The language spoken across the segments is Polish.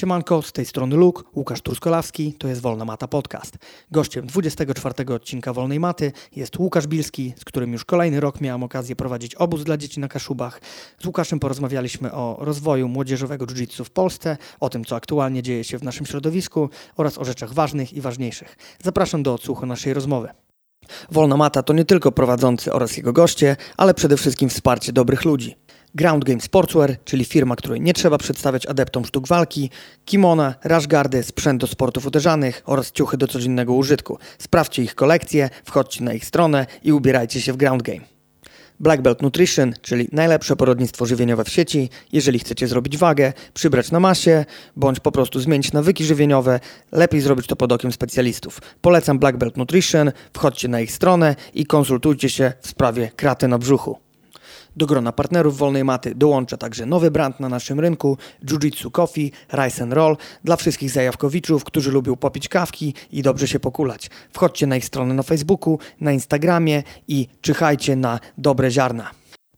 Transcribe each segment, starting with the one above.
Siemanko, z tej strony Luke, Łukasz Truskolawski, to jest Wolna Mata Podcast. Gościem 24 odcinka Wolnej Maty jest Łukasz Bilski, z którym już kolejny rok miałem okazję prowadzić obóz dla dzieci na Kaszubach. Z Łukaszem porozmawialiśmy o rozwoju młodzieżowego jiu-jitsu w Polsce, o tym, co aktualnie dzieje się w naszym środowisku oraz o rzeczach ważnych i ważniejszych. Zapraszam do odsłuchu naszej rozmowy. Wolna Mata to nie tylko prowadzący oraz jego goście, ale przede wszystkim wsparcie dobrych ludzi. Ground Game Sportswear, czyli firma, której nie trzeba przedstawiać adeptom sztuk walki, kimona, rashgardy, sprzęt do sportów uderzanych oraz ciuchy do codziennego użytku. Sprawdźcie ich kolekcję, wchodźcie na ich stronę i ubierajcie się w Ground Game. Black Belt Nutrition, czyli najlepsze porodnictwo żywieniowe w sieci. Jeżeli chcecie zrobić wagę, przybrać na masie, bądź po prostu zmienić nawyki żywieniowe, lepiej zrobić to pod okiem specjalistów. Polecam Black Belt Nutrition, wchodźcie na ich stronę i konsultujcie się w sprawie kraty na brzuchu. Do grona partnerów Wolnej Maty dołącza także nowy brand na naszym rynku Jiu-Jitsu Coffee, Rice and Roll dla wszystkich zajawkowiczów, którzy lubią popić kawki i dobrze się pokulać. Wchodźcie na ich stronę na Facebooku, na Instagramie i czyhajcie na dobre ziarna.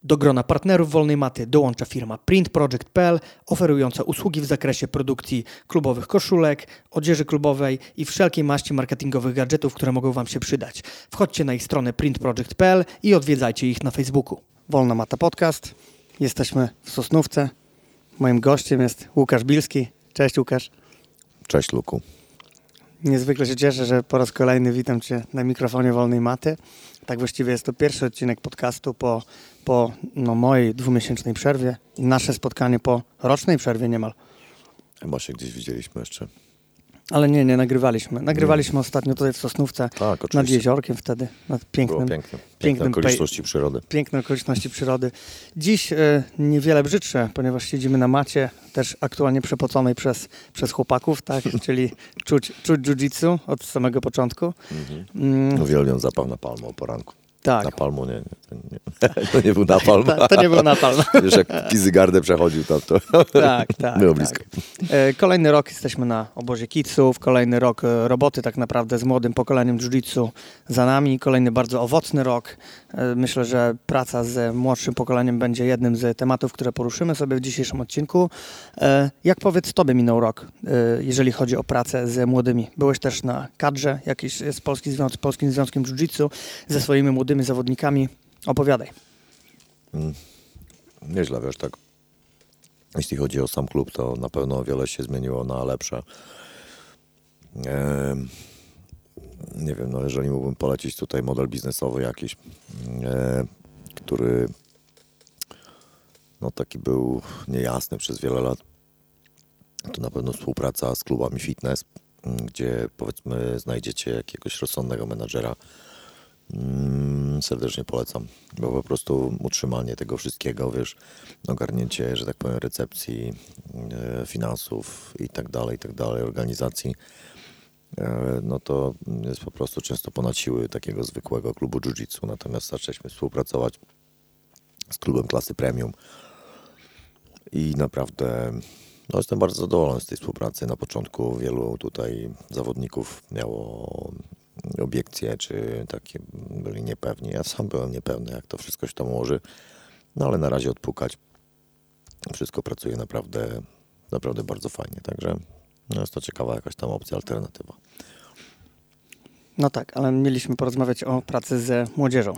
Do grona partnerów Wolnej Maty dołącza firma printproject.pl oferująca usługi w zakresie produkcji klubowych koszulek, odzieży klubowej i wszelkiej maści marketingowych gadżetów, które mogą Wam się przydać. Wchodźcie na ich stronę printproject.pl i odwiedzajcie ich na Facebooku. Wolna Mata Podcast. Jesteśmy w Sosnówce. Moim gościem jest Łukasz Bilski. Cześć Łukasz. Cześć Luku. Niezwykle się cieszę, że po raz kolejny witam Cię na mikrofonie Wolnej Maty. Tak właściwie jest to pierwszy odcinek podcastu po, po no, mojej dwumiesięcznej przerwie i nasze spotkanie po rocznej przerwie niemal. Chyba się gdzieś widzieliśmy jeszcze. Ale nie, nie nagrywaliśmy. Nagrywaliśmy ostatnio tutaj w Sosnówce Tak, nad jeziorkiem wtedy, nad pięknym, Było piękne. Piękne pięknym okoliczności przyrody. piękne okoliczności przyrody. Dziś e, niewiele brzydsze, ponieważ siedzimy na macie, też aktualnie przepoconej przez, przez chłopaków, tak? czyli czuć, czuć jiu-jitsu od samego początku. Mm, Uwielbiam zapał na palmę o poranku. Tak, Na palmu nie, nie, to nie, był napalm. to, to nie był napalm. Wiesz, jak Kizygardę przechodził tam, to tak, tak. było tak. blisko. E, Kolejny rok jesteśmy na obozie kidsów, kolejny rok e, roboty tak naprawdę z młodym pokoleniem jiu-jitsu za nami, kolejny bardzo owocny rok. E, Myślę, że praca z młodszym pokoleniem będzie jednym z tematów, które poruszymy sobie w dzisiejszym odcinku. Jak powiedz Tobie minął rok, jeżeli chodzi o pracę z młodymi? Byłeś też na kadrze jakiś z Polski Polskim Związkiem Jiu-Jitsu ze swoimi młodymi zawodnikami. Opowiadaj. Nieźle, wiesz, tak. Jeśli chodzi o sam klub, to na pewno wiele się zmieniło na lepsze. Em, nie wiem, no jeżeli mógłbym polecić tutaj model biznesowy jakiś, e, który no taki był niejasny przez wiele lat, to na pewno współpraca z klubami fitness, m, gdzie powiedzmy znajdziecie jakiegoś rozsądnego menadżera. Mm, serdecznie polecam, bo po prostu utrzymanie tego wszystkiego, wiesz, ogarnięcie, że tak powiem, recepcji, e, finansów i tak dalej, i tak dalej, organizacji, e, no to jest po prostu często ponad siły takiego zwykłego klubu jiu-jitsu. Natomiast zaczęliśmy współpracować z klubem klasy premium i naprawdę no, jestem bardzo zadowolony z tej współpracy. Na początku wielu tutaj zawodników miało obiekcje, czy takie byli niepewni. Ja sam byłem niepewny, jak to wszystko się tam ułoży, no ale na razie odpukać. Wszystko pracuje naprawdę, naprawdę bardzo fajnie, także no, jest to ciekawa jakaś tam opcja, alternatywa. No tak, ale mieliśmy porozmawiać o pracy z młodzieżą.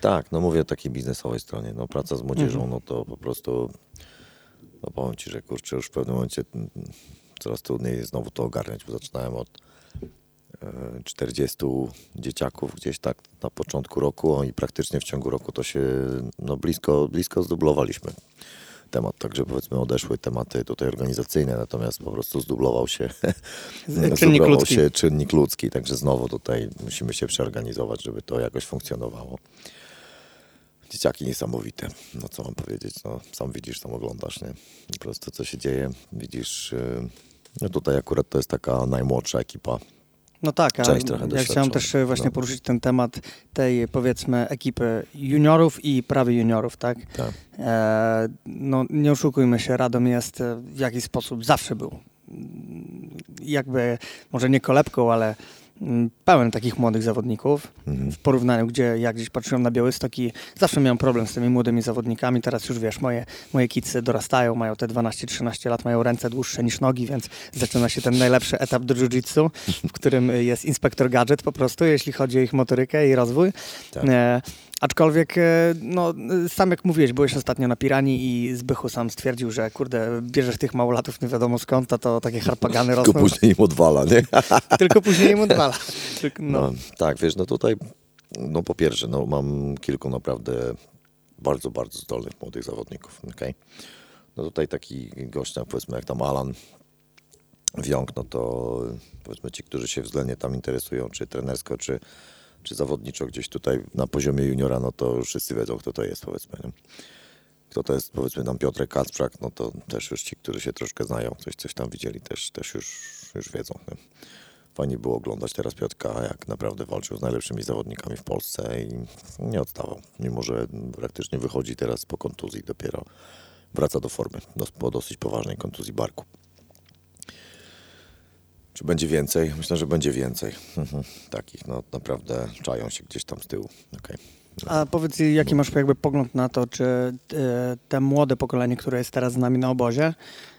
Tak, no mówię o takiej biznesowej stronie. No praca z młodzieżą, no to po prostu, no powiem Ci, że kurczę, już w pewnym momencie mm, coraz trudniej jest znowu to ogarniać, bo zaczynałem od 40 dzieciaków gdzieś tak na początku roku i praktycznie w ciągu roku to się no blisko, blisko zdublowaliśmy temat, także powiedzmy odeszły tematy tutaj organizacyjne, natomiast po prostu zdublował się Czynnik zdublował ludzki. się czynnik ludzki, także znowu tutaj musimy się przeorganizować, żeby to jakoś funkcjonowało. Dzieciaki niesamowite, no co mam powiedzieć, no sam widzisz, sam oglądasz, nie? Po prostu co się dzieje, widzisz, yy, no tutaj akurat to jest taka najmłodsza ekipa, No tak, a Część trochę ja chciałem też e, właśnie No. poruszyć ten temat tej powiedzmy ekipy juniorów i prawie juniorów, tak? tak. E, no nie oszukujmy się, Radom jest e, w jakiś sposób zawsze był mm, jakby, może nie kolebką, ale pełen takich młodych zawodników. Mhm. W porównaniu, gdzie ja gdzieś patrzyłem na Białystok i zawsze miałem problem z tymi młodymi zawodnikami. Teraz już wiesz, moje, moje kidsy dorastają, mają te 12-13 lat, mają ręce dłuższe niż nogi, więc zaczyna się ten najlepszy etap do jiu-jitsu, w którym jest inspektor gadżet po prostu, jeśli chodzi o ich motorykę i rozwój. Tak. E, aczkolwiek, e, no, sam jak mówiłeś, byłeś ostatnio na Pirani i Zbychu sam stwierdził, że kurde, bierzesz tych małolatów nie wiadomo skąd, a to takie harpagany Tylko rosną. później im odwala, nie? Tylko później im odwala. Tylko, no. No, tak, wiesz, no tutaj, no po pierwsze, no mam kilku naprawdę bardzo, bardzo zdolnych młodych zawodników, okej? No tutaj taki gość, jak powiedzmy, jak tam Alan Wiąk, no to powiedzmy ci, którzy się względnie tam interesują, czy trenersko, czy, czy zawodniczo gdzieś tutaj na poziomie juniora, no to już wszyscy wiedzą, kto to jest, powiedzmy, nie? Kto to jest, powiedzmy, tam Piotrek Kacprzak, no to też już ci, którzy się troszkę znają, coś, coś tam widzieli, też, też już, już wiedzą, nie? Fajnie było oglądać teraz Piotrka, jak naprawdę walczył z najlepszymi zawodnikami w Polsce i nie odstawał. Mimo, że praktycznie wychodzi teraz po kontuzji dopiero. Wraca do formy, dos- po dosyć poważnej kontuzji barku. Czy będzie więcej? Myślę, że będzie więcej. Mhm. Takich, no naprawdę czają się gdzieś tam z tyłu. Okej. A powiedz, jaki masz jakby pogląd na to, czy e, te młode pokolenie, które jest teraz z nami na obozie,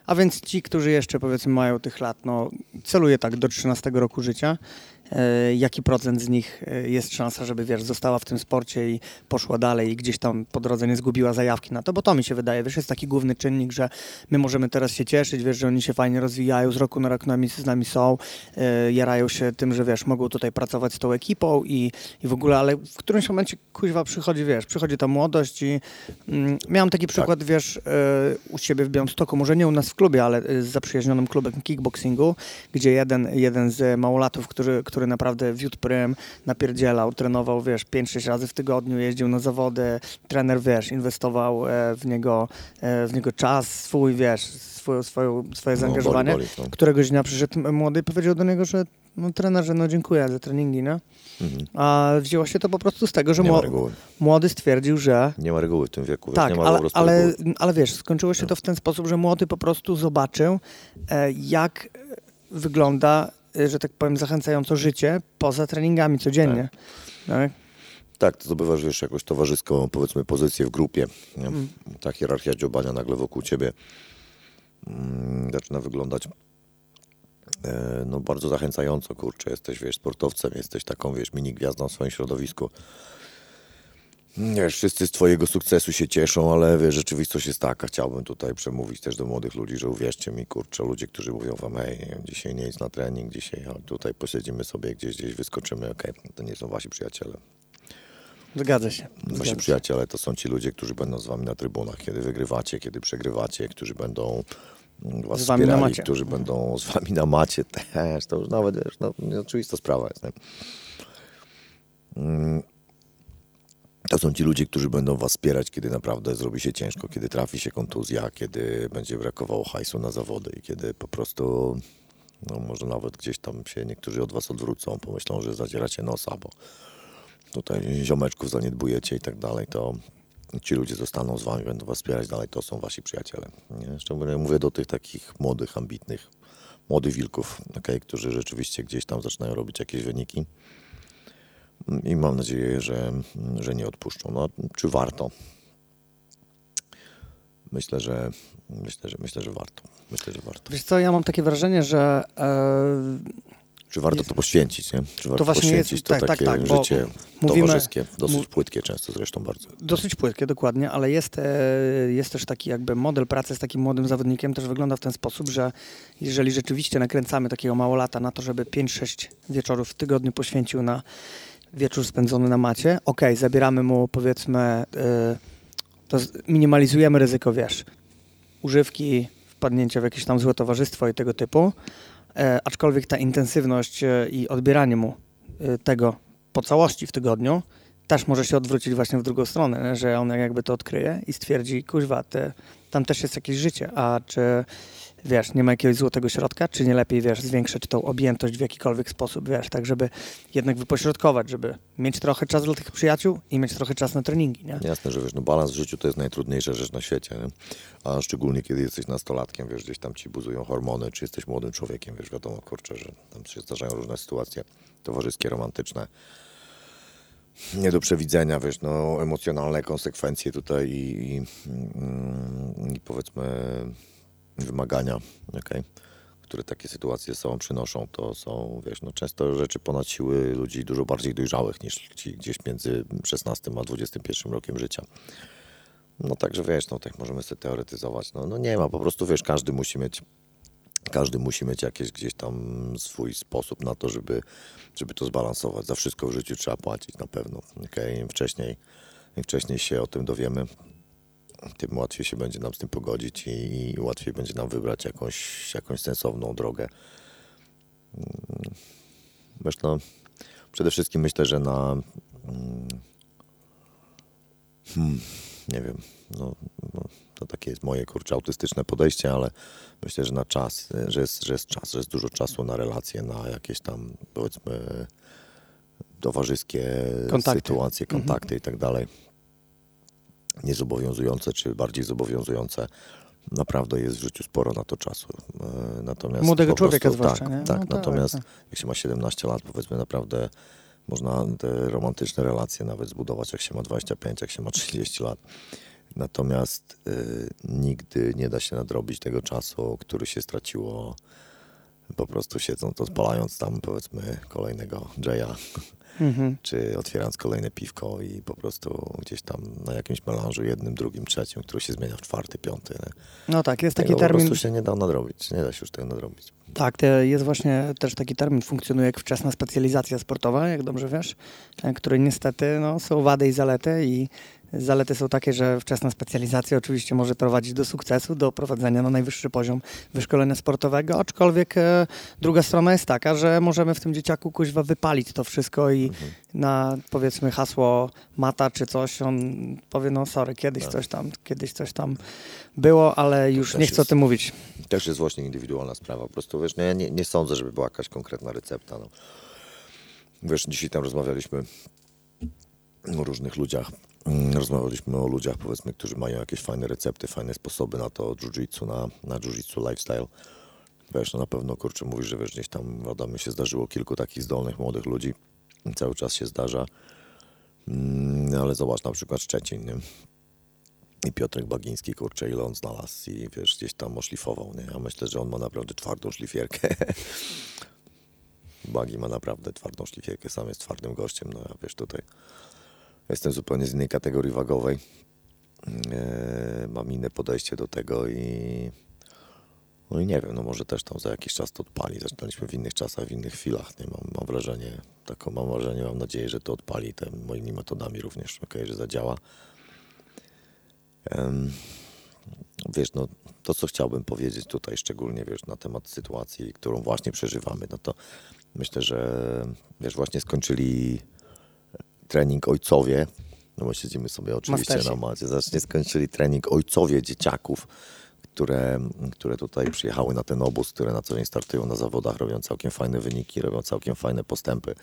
a więc ci, którzy jeszcze powiedzmy mają tych lat, no celuje tak do 13 roku życia, jaki procent z nich e, jest szansa, żeby wiesz, została w tym sporcie i poszła dalej i gdzieś tam po drodze nie zgubiła zajawki na to, bo to mi się wydaje, wiesz, jest taki główny czynnik, że my możemy teraz się cieszyć, wiesz, że oni się fajnie rozwijają, z roku na rok nami, z nami są, e, jarają się tym, że wiesz, mogą tutaj pracować z tą ekipą i, i w ogóle, ale w którymś momencie kuźwa przychodzi, wiesz, przychodzi ta młodość i mm, miałem taki przykład, wiesz, e, u siebie w Białymstoku, może nie u nas w klubie, ale e, z zaprzyjaźnionym klubem kickboxingu, gdzie jeden, jeden z małolatów, który, który naprawdę wiódł prym, napierdzielał, trenował, wiesz, 5-6 razy w tygodniu, jeździł na zawody, trener, wiesz, inwestował e, w niego, e, w niego czas swój, wiesz, swoją, swoją, swoje No, zaangażowanie. boli, boli, no. Któregoś dnia przyszedł młody i powiedział do niego, że no trenerze, no dziękuję za treningi, nie? Mhm. A wzięło się to po prostu z tego, że młody stwierdził, że Nie ma reguły w tym wieku. wiesz, tak, nie ma po ale, ale, reguły. ale wiesz, skończyło się to w ten sposób, że młody po prostu zobaczył, e, jak wygląda, że tak powiem, zachęcająco życie poza treningami codziennie. Tak. Tak, to zdobywasz, wiesz, jakąś towarzyską, powiedzmy, pozycję w grupie. Mm. Ta hierarchia dziobania nagle wokół ciebie mm, zaczyna wyglądać e, no bardzo zachęcająco, kurczę, jesteś, wiesz, sportowcem, jesteś taką, wiesz, mini gwiazdą w swoim środowisku. Wiesz, wszyscy z twojego sukcesu się cieszą, ale wiesz, rzeczywistość jest taka. Chciałbym tutaj przemówić też do młodych ludzi, że uwierzcie mi, kurczę, ludzie, którzy mówią wam, hej, dzisiaj nie idź na trening, dzisiaj tutaj posiedzimy sobie gdzieś, gdzieś wyskoczymy, okej, to nie są wasi przyjaciele. Zgadza się. Wasi Zgadza się. przyjaciele to są ci ludzie, którzy będą z wami na trybunach, kiedy wygrywacie, kiedy przegrywacie, którzy będą mm, was Z wami na wspierali, macie. którzy będą z wami na macie też. To już nawet, wiesz, no, oczywista sprawa jest. Nie? To są ci ludzie, którzy będą was wspierać, kiedy naprawdę zrobi się ciężko, kiedy trafi się kontuzja, kiedy będzie brakowało hajsu na zawody i kiedy po prostu, no może nawet gdzieś tam się niektórzy od was odwrócą, pomyślą, że zadzieracie nosa, bo tutaj ziomeczków zaniedbujecie i tak dalej, to ci ludzie zostaną z wami, będą was wspierać dalej, to są wasi przyjaciele. Nie? Szczególnie mówię do tych takich młodych, ambitnych, młodych wilków, okay, którzy rzeczywiście gdzieś tam zaczynają robić jakieś wyniki i mam nadzieję, że, że nie odpuszczą. No, czy warto? Myślę, że myślę, że myślę, że warto. Myślę, że warto. Wiesz co, ja mam takie wrażenie, że e, Czy warto Jest- to poświęcić, nie? Czy warto właśnie jest- poświęcić tak, to tak, takie tak, życie mówimy- towarzyskie, dosyć płytkie często zresztą bardzo. Dosyć płytkie, dokładnie, ale jest, e, jest też taki jakby model pracy z takim młodym zawodnikiem też wygląda w ten sposób, że jeżeli rzeczywiście nakręcamy takiego małolata na to, żeby 5-6 wieczorów w tygodniu poświęcił na wieczór spędzony na macie, okej, zabieramy mu powiedzmy, z- minimalizujemy ryzyko, wiesz, używki, wpadnięcia w jakieś tam złe towarzystwo i tego typu, e, aczkolwiek ta intensywność e, i odbieranie mu e, tego po całości w tygodniu też może się odwrócić właśnie w drugą stronę, że on jakby to odkryje i stwierdzi, kuźwa, tam też jest jakieś życie, a czy wiesz, nie ma jakiegoś złotego środka, czy nie lepiej, wiesz, zwiększyć tą objętość w jakikolwiek sposób, wiesz, tak żeby jednak wypośrodkować, żeby mieć trochę czasu dla tych przyjaciół i mieć trochę czasu na treningi, nie? Jasne, że wiesz, no balans w życiu to jest najtrudniejsza rzecz na świecie, nie? a szczególnie kiedy jesteś nastolatkiem, wiesz, gdzieś tam ci buzują hormony, czy jesteś młodym człowiekiem, wiesz, wiadomo, kurczę, że tam się zdarzają różne sytuacje towarzyskie, romantyczne, nie do przewidzenia, wiesz, no emocjonalne konsekwencje tutaj i, i, mm, i powiedzmy wymagania, okay, które takie sytuacje sobą przynoszą, to są, wiesz, no często rzeczy ponad siły ludzi dużo bardziej dojrzałych niż ci gdzieś między 16 a 21 rokiem życia. No także wiesz, no tak możemy sobie teoretyzować. No, no nie ma, po prostu wiesz, każdy musi mieć każdy musi mieć jakiś gdzieś tam swój sposób na to, żeby, żeby to zbalansować. Za wszystko w życiu trzeba płacić na pewno. Okay? Im, wcześniej, Im wcześniej się o tym dowiemy, tym łatwiej się będzie nam z tym pogodzić i, i łatwiej będzie nam wybrać jakąś, jakąś sensowną drogę. Mm, wiesz, no, przede wszystkim myślę, że na mm, hmm, nie wiem, no, no, to takie jest moje kurcze autystyczne podejście, ale myślę, że na czas, że jest, że jest czas, że jest dużo czasu na relacje, na jakieś tam powiedzmy towarzyskie kontakty. sytuacje, mhm. kontakty mhm. i tak dalej. Niezobowiązujące, czy bardziej zobowiązujące. Naprawdę jest w życiu sporo na to czasu. E, natomiast Młodego człowieka prostu, zwłaszcza, tak, nie? tak, no natomiast tak, tak. jak się ma 17 lat, powiedzmy naprawdę można te romantyczne relacje nawet zbudować, jak się ma 25, jak się ma 30 lat. Natomiast y, nigdy nie da się nadrobić tego czasu, który się straciło po prostu siedząc, odpalając tam powiedzmy kolejnego Jaya, mhm. czy otwierając kolejne piwko i po prostu gdzieś tam na jakimś melanżu jednym, drugim, trzecim, który się zmienia w czwarty, piąty. Nie? No tak, jest taki tego termin. Po prostu się nie da nadrobić, nie da się już tego nadrobić. Tak, jest właśnie też taki termin, funkcjonuje jak wczesna specjalizacja sportowa, jak dobrze wiesz, e, który niestety no, są wady i zalety i Zalety są takie, że wczesna specjalizacja oczywiście może prowadzić do sukcesu, do prowadzenia na najwyższy poziom wyszkolenia sportowego, aczkolwiek e, druga strona jest taka, że możemy w tym dzieciaku kuźwa wypalić to wszystko i mhm. na powiedzmy hasło mata czy coś, on powie no sorry, kiedyś tak. coś tam, kiedyś coś tam było, ale już nie chcę jest, o tym mówić. Też jest właśnie indywidualna sprawa. Po prostu wiesz, no ja nie, nie sądzę, żeby była jakaś konkretna recepta. No. Wiesz, dzisiaj tam rozmawialiśmy o różnych ludziach rozmawialiśmy o ludziach, powiedzmy, którzy mają jakieś fajne recepty, fajne sposoby na to jiu-jitsu, na, na jiu-jitsu lifestyle. Wiesz, no na pewno, kurczę, mówisz, że wiesz, gdzieś tam w się zdarzyło kilku takich zdolnych, młodych ludzi. Cały czas się zdarza. Mm, ale zobacz, na przykład Szczecin, nie? I Piotrek Bagiński, kurczę, ile on znalazł i wiesz, gdzieś tam oszlifował, nie? Ja myślę, że on ma naprawdę twardą szlifierkę. Bagi ma naprawdę twardą szlifierkę, sam jest twardym gościem, no ja wiesz, tutaj Jestem zupełnie z innej kategorii wagowej. E, mam inne podejście do tego i no i nie wiem, no może też tam za jakiś czas to odpali. Zaczynaliśmy w innych czasach, w innych chwilach. Nie mam, mam wrażenie, taką mam wrażenie, mam nadzieję, że to odpali te moimi metodami również, okay, że zadziała. Um, wiesz, no to co chciałbym powiedzieć tutaj szczególnie, wiesz, na temat sytuacji, którą właśnie przeżywamy, no to myślę, że wiesz, właśnie skończyli trening ojcowie, no bo siedzimy sobie oczywiście Mastersi. na macie, zacznie skończyli trening ojcowie dzieciaków, które, które tutaj przyjechały na ten obóz, które na co dzień startują na zawodach, robią całkiem fajne wyniki, robią całkiem fajne postępy.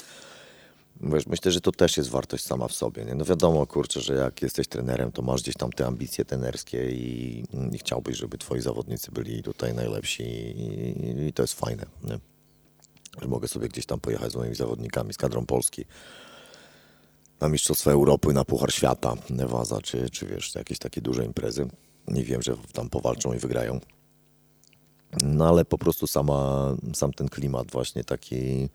Wiesz, myślę, że to też jest wartość sama w sobie. Nie? No wiadomo, kurczę, że jak jesteś trenerem, to masz gdzieś tam te ambicje trenerskie i, i chciałbyś, żeby twoi zawodnicy byli tutaj najlepsi i, i to jest fajne. Nie? Że mogę sobie gdzieś tam pojechać z moimi zawodnikami, z kadrą Polski na Mistrzostwa Europy, na Puchar Świata, Nevaza, czy, czy wiesz, jakieś takie duże imprezy. Nie wiem, że tam powalczą i wygrają. No ale po prostu sama, sam ten klimat właśnie taki,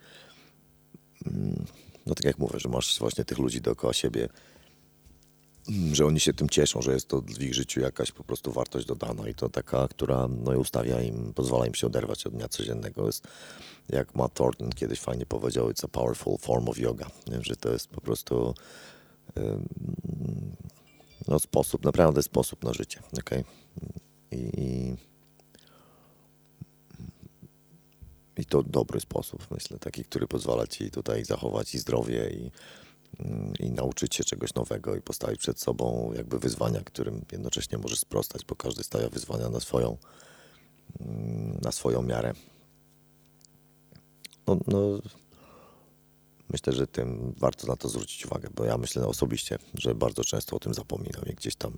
mm, no tak jak mówię, że masz właśnie tych ludzi dookoła siebie, że oni się tym cieszą, że jest to w ich życiu jakaś po prostu wartość dodana i to taka, która no, ustawia im, pozwala im się oderwać od dnia codziennego. Jest, jak Matt Thornton kiedyś fajnie powiedział, it's a powerful form of yoga, że to jest po prostu no, sposób, naprawdę sposób na życie. Okay? I, I to dobry sposób, myślę, taki, który pozwala ci tutaj zachować i zdrowie i i nauczyć się czegoś nowego i postawić przed sobą jakby wyzwania, którym jednocześnie możesz sprostać, bo każdy stawia wyzwania na swoją, mm, na swoją miarę. No, no, myślę, że tym warto na to zwrócić uwagę, bo ja myślę osobiście, że bardzo często o tym zapominam i gdzieś tam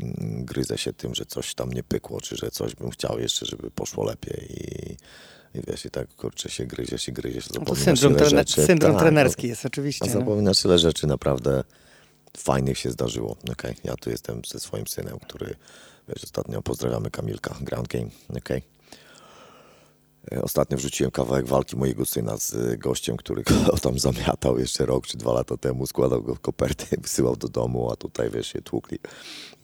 mm, gryzę się tym, że coś tam nie pykło, czy że coś bym chciał jeszcze, żeby poszło lepiej i, i wiesz, i tak kurczę się gryziesz i gryziesz, No to zapominasz syndrom, ile trene- rzeczy. syndrom Tak, trenerski no, jest oczywiście. a zapominasz ile rzeczy naprawdę fajnych się zdarzyło. Okay. Ja tu jestem ze swoim synem, który, wiesz, ostatnio pozdrawiamy Kamilka, Ground Game, okay. E, Ostatnio wrzuciłem kawałek walki mojego syna z e, gościem, który go tam zamiatał jeszcze rok czy dwa lata temu, składał go w kopertę i wysyłał do domu, a tutaj wiesz, się tłukli.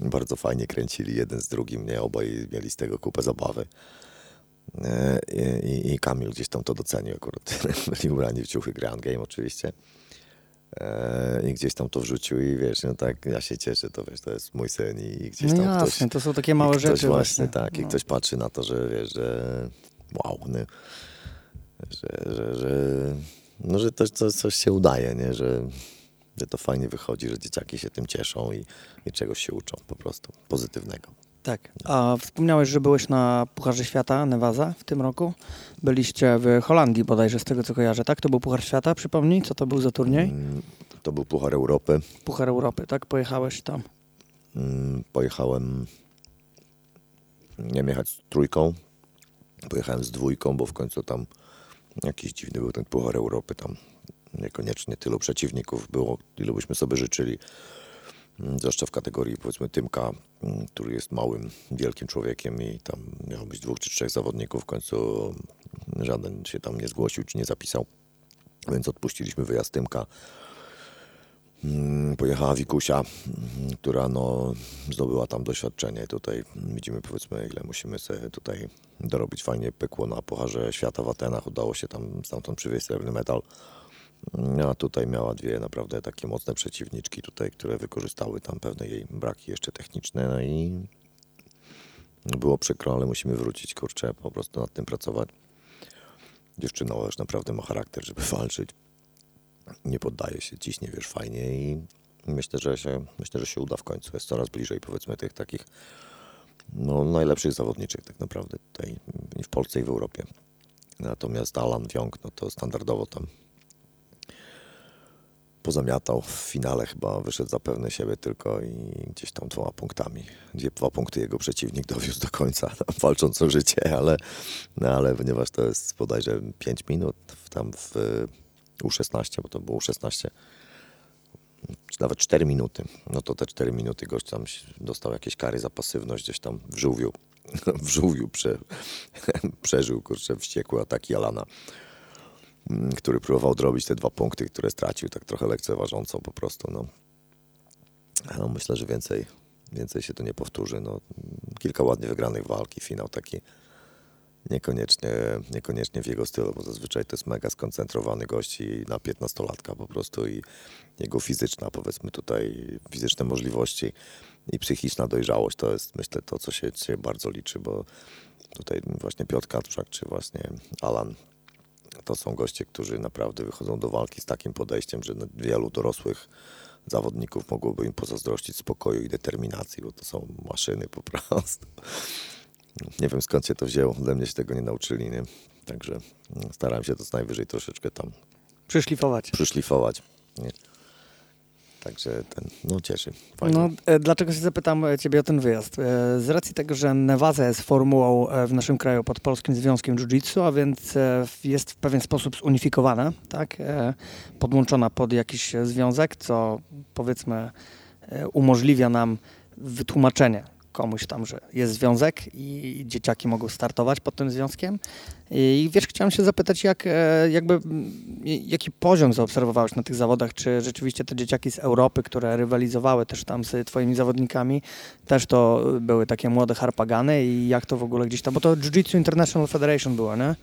Bardzo fajnie kręcili jeden z drugim, nie? Obaj mieli z tego kupę zabawy. E, I, i, I Kamil gdzieś tam to docenił akurat. Byli ubrani w ciuchy Ground Game oczywiście. E, I gdzieś tam to wrzucił i wiesz, no tak, ja się cieszę, to wiesz, to jest mój syn i gdzieś No tam jasne, ktoś... to są takie i małe ktoś rzeczy właśnie. właśnie. tak, i No. ktoś patrzy na to, że wiesz, że wow, nie? Że, że, że, no, że to, to coś się udaje, nie? Że, że to fajnie wychodzi, że dzieciaki się tym cieszą i, i czegoś się uczą po prostu pozytywnego. Tak. A wspomniałeś, że byłeś na Pucharze Świata Nevaza w tym roku. Byliście w Holandii bodajże, z tego co kojarzę, tak? To był Puchar Świata, przypomnij, co to był za turniej? Mm, To był Puchar Europy. Puchar Europy, tak? Pojechałeś tam. Mm, Pojechałem, nie wiem, jechać z trójką, pojechałem z dwójką, bo w końcu tam jakiś dziwny był ten Puchar Europy, tam niekoniecznie tylu przeciwników było, ilu byśmy sobie życzyli. Mm, Zwłaszcza w kategorii powiedzmy Tymka, mm, który jest małym, wielkim człowiekiem i tam miało być dwóch czy trzech zawodników, w końcu żaden się tam nie zgłosił czy nie zapisał, więc odpuściliśmy wyjazd Tymka. Mm, Pojechała Wikusia, która no, zdobyła tam doświadczenie. Tutaj widzimy powiedzmy ile musimy sobie tutaj dorobić. Fajnie pykło na Pucharze Świata w Atenach. Udało się tam stamtąd przywieźć srebrny medal. Mm, A tutaj miała dwie naprawdę takie mocne przeciwniczki tutaj, które wykorzystały tam pewne jej braki jeszcze techniczne. No i było przykro, ale musimy wrócić, kurczę, po prostu nad tym pracować. Dziewczyna już naprawdę ma charakter, żeby walczyć nie poddaje się, ciśnie, wiesz, fajnie i myślę, że się, myślę, że się uda w końcu. Jest coraz bliżej, powiedzmy, tych takich no, najlepszych zawodniczek tak naprawdę tutaj i w Polsce i w Europie. Natomiast Alan Wionk, no to standardowo tam pozamiatał w finale chyba wyszedł zapewne siebie tylko i gdzieś tam dwoma punktami. Gdzie dwa punkty jego przeciwnik dowiózł do końca, walcząc o życie, ale, no, ale ponieważ to jest bodajże 5 minut tam w U16, bo to było U16, czy nawet 4 minuty, no to te 4 minuty gość tam dostał jakieś kary za pasywność gdzieś tam w żółwiu, w żółwiu prze, przeżył, kurczę, wściekłe ataki Alana który próbował odrobić te dwa punkty, które stracił tak trochę lekceważąco po prostu. No. No, myślę, że więcej, więcej się to nie powtórzy. No, kilka ładnie wygranych walk i finał taki niekoniecznie, niekoniecznie w jego stylu, bo zazwyczaj to jest mega skoncentrowany gość i na 15-latka po prostu i jego fizyczna, powiedzmy tutaj, fizyczne możliwości i psychiczna dojrzałość to jest myślę to, co się, się bardzo liczy, bo tutaj właśnie Piotr Kaczak czy właśnie Alan to są goście, którzy naprawdę wychodzą do walki z takim podejściem, że no, wielu dorosłych zawodników mogłoby im pozazdrościć spokoju i determinacji, bo to są maszyny po prostu. Nie wiem skąd się to wzięło, ode mnie się tego nie nauczyli, nie? Także mm, starałem się to co najwyżej troszeczkę tam Przyszlifować. przyszlifować. Nie? Także ten, no cieszy. No, e, dlaczego się zapytam e, ciebie o ten wyjazd? E, Z racji tego, że Nevaza jest formułą w naszym kraju pod Polskim Związkiem Jiu-Jitsu, a więc jest w pewien sposób zunifikowana, tak? Podłączona pod jakiś związek, co powiedzmy umożliwia nam wytłumaczenie komuś tam, że jest związek i dzieciaki mogą startować pod tym związkiem. I wiesz, chciałem się zapytać, jak, e, jakby, mm, jaki poziom zaobserwowałeś na tych zawodach? Czy rzeczywiście te dzieciaki z Europy, które rywalizowały też tam z twoimi zawodnikami, też to były takie młode harpagany i jak to w ogóle gdzieś tam, bo to Jiu-Jitsu International Federation było, nie?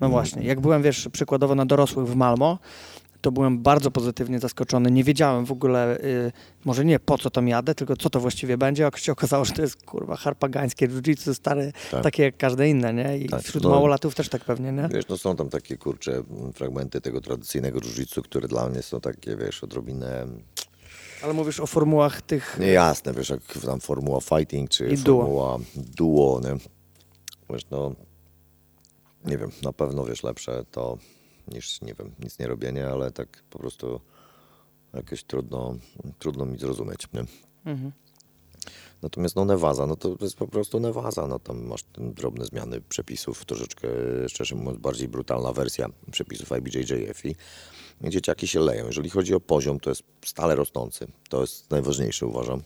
No właśnie, jak byłem, wiesz, przykładowo na dorosłych w Malmo, to byłem bardzo pozytywnie zaskoczony. Nie wiedziałem w ogóle, y, może nie po co tam jadę, tylko co to właściwie będzie. Jak się okazało, że to jest kurwa harpagańskie jiu-jitsu stare, Tak. takie jak każde inne, nie? I Tak, wśród no. małolatów też tak pewnie, nie? Wiesz, no są tam takie kurcze m, fragmenty tego tradycyjnego jiu-jitsu, które dla mnie są takie, wiesz, odrobinę Ale mówisz o formułach tych... niejasne, wiesz, jak tam formuła fighting, czy I duo. formuła duo, nie? wiesz, no nie wiem, na pewno wiesz, lepsze to niż, nie wiem, nic nie robienie, ale tak po prostu jakoś trudno, trudno mi zrozumieć, nie? Mhm. Natomiast no Nevaza, no to jest po prostu Nevaza, no tam masz drobne zmiany przepisów, troszeczkę, szczerze mówiąc, bardziej brutalna wersja przepisów IBJJF i dzieciaki się leją. Jeżeli chodzi o poziom, to jest stale rosnący, to jest najważniejsze uważam,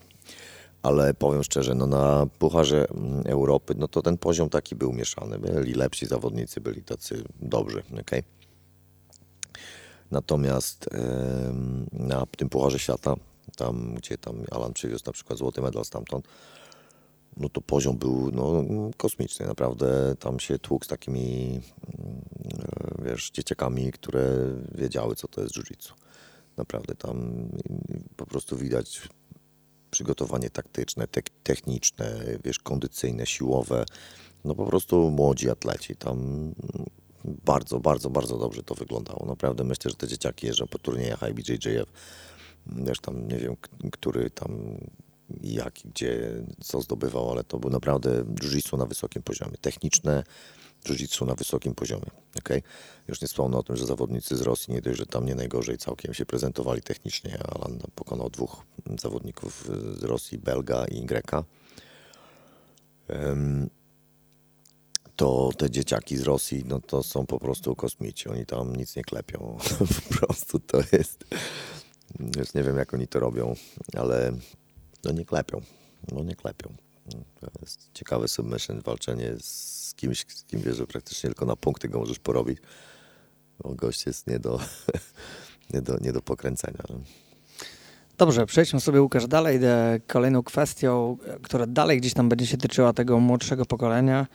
ale powiem szczerze, no na Pucharze Europy, no to ten poziom taki był mieszany, byli lepsi zawodnicy, byli tacy dobrzy, okej. Natomiast na tym Pucharze Świata, tam gdzie tam Alan przywiózł na przykład złoty medal stamtąd, no to poziom był no, kosmiczny. Naprawdę tam się tłukł z takimi, mm, e, wiesz, dzieciakami, które wiedziały, co to jest jiu-jitsu. Naprawdę tam po prostu widać przygotowanie taktyczne, tek- techniczne, wiesz, kondycyjne, siłowe. No po prostu młodzi atleci. Tam bardzo, bardzo, bardzo dobrze to wyglądało. Naprawdę myślę, że te dzieciaki jeżdżą po turniejach IBJJF. Wiesz, tam nie wiem, który tam jak, gdzie, co zdobywał, ale to był naprawdę jiu-jitsu na wysokim poziomie. Techniczne jiu-jitsu na wysokim poziomie. Okay? Już nie wspomnę o tym, że zawodnicy z Rosji nie dość, że tam nie najgorzej całkiem się prezentowali technicznie. Alan pokonał dwóch zawodników z Rosji, Belga i Greka. To te dzieciaki z Rosji, no to są po prostu kosmici. Oni tam nic nie klepią. po prostu to jest... Już nie wiem, jak oni to robią, ale no nie klepią. No nie klepią. To jest ciekawy submission, walczenie z kimś, z kim wiesz, że praktycznie tylko na punkty go możesz porobić. Bo gość jest nie do, nie do, nie do pokręcenia. Dobrze, przejdźmy sobie Łukasz dalej kolejną kwestią, która dalej gdzieś tam będzie się tyczyła tego młodszego pokolenia.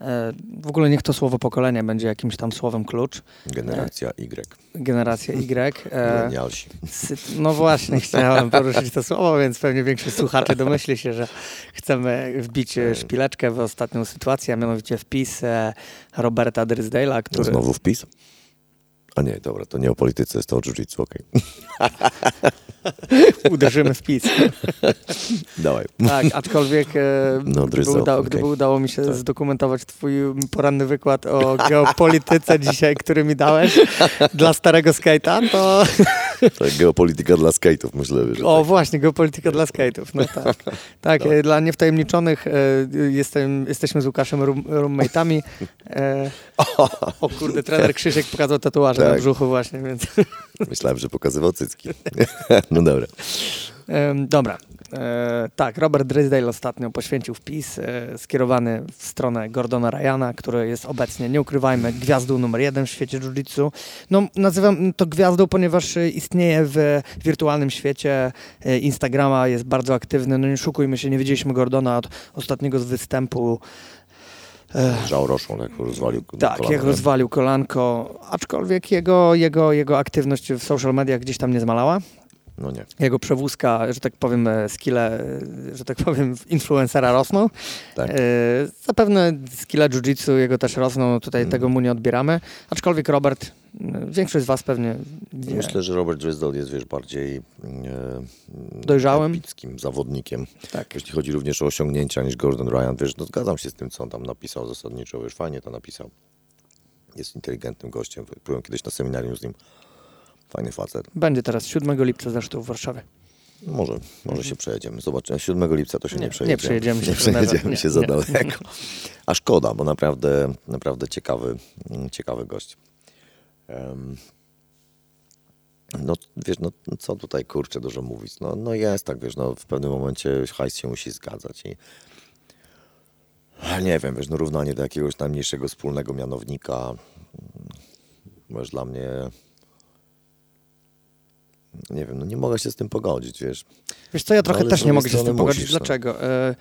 E, W ogóle niech to słowo pokolenie będzie jakimś tam słowem klucz. Generacja Y. Generacja Y. E, Milenialsi. No właśnie, chciałem poruszyć to słowo, więc pewnie większość słuchaczy domyśli się, że chcemy wbić e, szpileczkę w ostatnią sytuację, a mianowicie wpis e, Roberta Drysdale'a, który... Znowu wpis? A nie, dobra, to nie o polityce, jest to o jiu-jitsu, okej. Uderzymy w PiS. Dawaj. Tak, aczkolwiek e, No, gdyby, udało, okej. gdyby udało mi się Tak. zdokumentować twój poranny wykład o geopolityce dzisiaj, który mi dałeś dla starego skate'a, to To geopolityka dla skate'ów, myślę, że o tak. właśnie, geopolityka dla skate'ów, no tak. Tak, e, dla niewtajemniczonych e, jestem, jesteśmy z Łukaszem room, roommate'ami. E, o kurde, trener Krzysiek pokazał tatuaże na Tak. brzuchu właśnie, więc... Myślałem, że pokazywał cycki. No dobra. Dobra. E, tak, Robert Drysdale ostatnio poświęcił wpis e, skierowany w stronę Gordona Ryana, który jest obecnie, nie ukrywajmy, gwiazdą numer jeden w świecie jiu-jitsu. No, nazywam to gwiazdą, ponieważ e, istnieje w wirtualnym świecie e, Instagrama, jest bardzo aktywny. No nie szukujmy się, nie widzieliśmy Gordona od ostatniego z występu. E, Żał roszą, jak rozwalił tak, jak rozwalił kolanko, aczkolwiek jego, jego, jego aktywność w social mediach gdzieś tam nie zmalała No nie. jego przewózka, że tak powiem, e, skille, e, że tak powiem, influencera rosną. Tak. E, Zapewne skille jiu-jitsu jego też rosną, no tutaj Mm. tego mu nie odbieramy. Aczkolwiek Robert, większość z was pewnie wie. Myślę, że Robert Drysdale jest, wiesz, bardziej e, Dojrzałym? epickim zawodnikiem. Tak. Jeśli chodzi również o osiągnięcia niż Gordon Ryan, wiesz, no zgadzam się z tym, co on tam napisał zasadniczo, wiesz, fajnie to napisał. Jest inteligentnym gościem. Byłem kiedyś na seminarium z nim. Fajny facet. Będzie teraz 7 lipca zresztą w Warszawie. Może, może się przejedziemy. Zobaczymy. 7 lipca to się nie, Nie, przejedziemy. nie przejedziemy się Nie się za nie. daleko. A szkoda, bo naprawdę, naprawdę ciekawy, mm, ciekawy gość. Em, no wiesz, no co tutaj kurczę dużo mówić. No, no jest tak, wiesz, no w pewnym momencie hajs się musi zgadzać i nie wiem, wiesz, no równanie do jakiegoś najmniejszego wspólnego mianownika, mm, wiesz, dla mnie nie wiem, no nie mogę się z tym pogodzić, wiesz. Wiesz co, ja trochę z też nie mogę się z tym pogodzić. musisz, no. Dlaczego? E,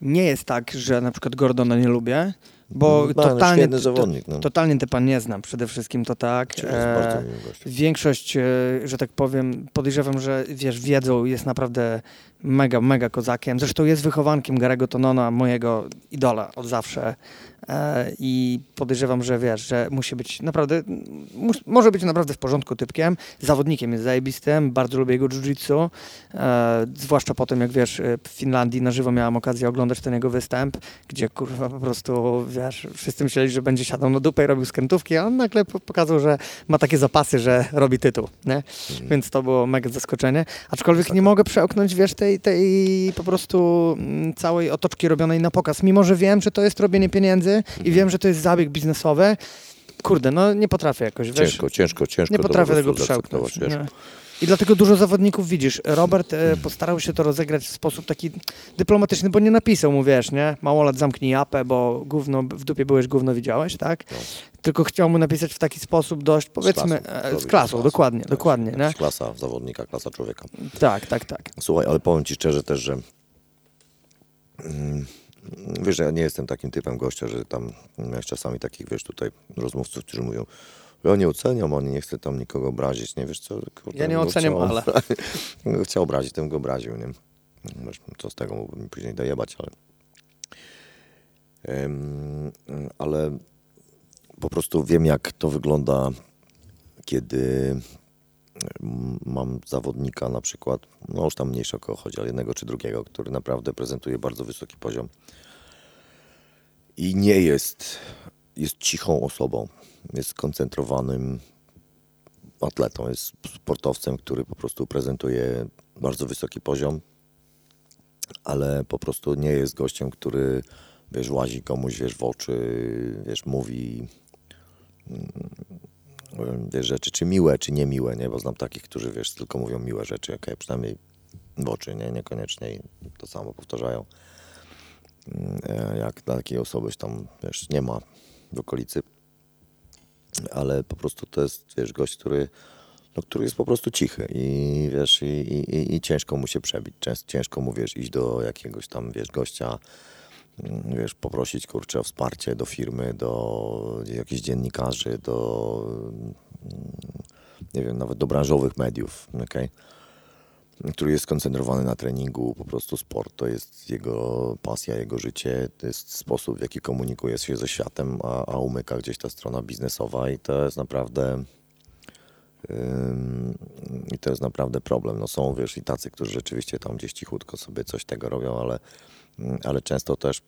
Nie jest tak, że na przykład Gordona nie lubię, bo No, no, totalnie, świetny zawodnik, no. totalnie typa nie znam. Przede wszystkim to tak. E. Większość, e, że tak powiem, podejrzewam, że wiesz, wiedzą, jest naprawdę mega, mega kozakiem. Zresztą jest wychowankiem Garego Tonona, mojego idola od zawsze. e, i podejrzewam, że wiesz, że musi być naprawdę, może być naprawdę w porządku typkiem. Zawodnikiem jest zajebistym, bardzo lubię jego jiu-jitsu, e, zwłaszcza po tym, jak wiesz, e, w Finlandii na żywo miałem okazję oglądać ten jego występ, gdzie kurwa po prostu, wiesz, wszyscy myśleli, że będzie siadał na dupę i robił skrętówki, a on nagle pokazał, że ma takie zapasy, że robi tytuł, nie? Mhm. Więc to było mega zaskoczenie. Aczkolwiek nie mogę przełknąć, wiesz, tej, tej po prostu mm, całej otoczki robionej na pokaz. Mimo, że wiem, że to jest robienie pieniędzy i wiem, że to jest zabieg biznesowy, kurde, no nie potrafię jakoś, wiesz. Ciężko, ciężko, ciężko. Nie potrafię tego przełknąć. I dlatego dużo zawodników widzisz. Robert e, postarał się to rozegrać w sposób taki dyplomatyczny, bo nie napisał mu, wiesz, nie? Małolat zamknij japę, bo gówno, w dupie byłeś, gówno widziałeś, tak? No. Tylko chciał mu napisać w taki sposób dość, powiedzmy, z klasą, e, z klasą dokładnie, tak, dokładnie, nie? Klasa zawodnika, klasa człowieka. Tak, tak, tak. Słuchaj, ale powiem Ci szczerze też, że mm, wiesz, ja nie jestem takim typem gościa, że tam miałeś czasami takich, wiesz, tutaj rozmówców, którzy mówią, ja nie oceniam, oni nie chcę tam nikogo obrazić, nie wiesz co. Kurde, ja nie oceniam, chciał, ale... chciał obrazić, tym go obraził, nie? Co z tego mógłbym mi później dojebać, ale... Um, ale po prostu wiem, jak to wygląda, kiedy mam zawodnika na przykład, no już tam mniejsza o chodzi, ale jednego czy drugiego, który naprawdę prezentuje bardzo wysoki poziom i nie jest, jest cichą osobą jest skoncentrowanym atletą, jest sportowcem, który po prostu prezentuje bardzo wysoki poziom, ale po prostu nie jest gościem, który wiesz, łazi komuś wiesz, w oczy, wiesz, mówi mm, wiesz, rzeczy, czy miłe, czy niemiłe, nie? Bo znam takich, którzy wiesz, tylko mówią miłe rzeczy, okay, przynajmniej w oczy, nie? Niekoniecznie to samo powtarzają. Mm, e, jak dla takiej osoby tam, wiesz, nie ma w okolicy ale po prostu to jest, wiesz, gość, który, no, który jest po prostu cichy i wiesz, i, i, i ciężko mu się przebić, ciężko mu, wiesz, iść do jakiegoś tam, wiesz, gościa, mm, wiesz, poprosić, kurczę, o wsparcie do firmy, do jakichś dziennikarzy, do, mm, nie wiem, nawet do branżowych mediów, okej? Okay? Który jest skoncentrowany na treningu, po prostu sport to jest jego pasja, jego życie, to jest sposób, w jaki komunikuje się ze światem, a, a umyka gdzieś ta strona biznesowa i to jest naprawdę i to jest naprawdę problem. No są, wiesz, i tacy, którzy rzeczywiście tam gdzieś cichutko sobie coś tego robią, ale, ale często też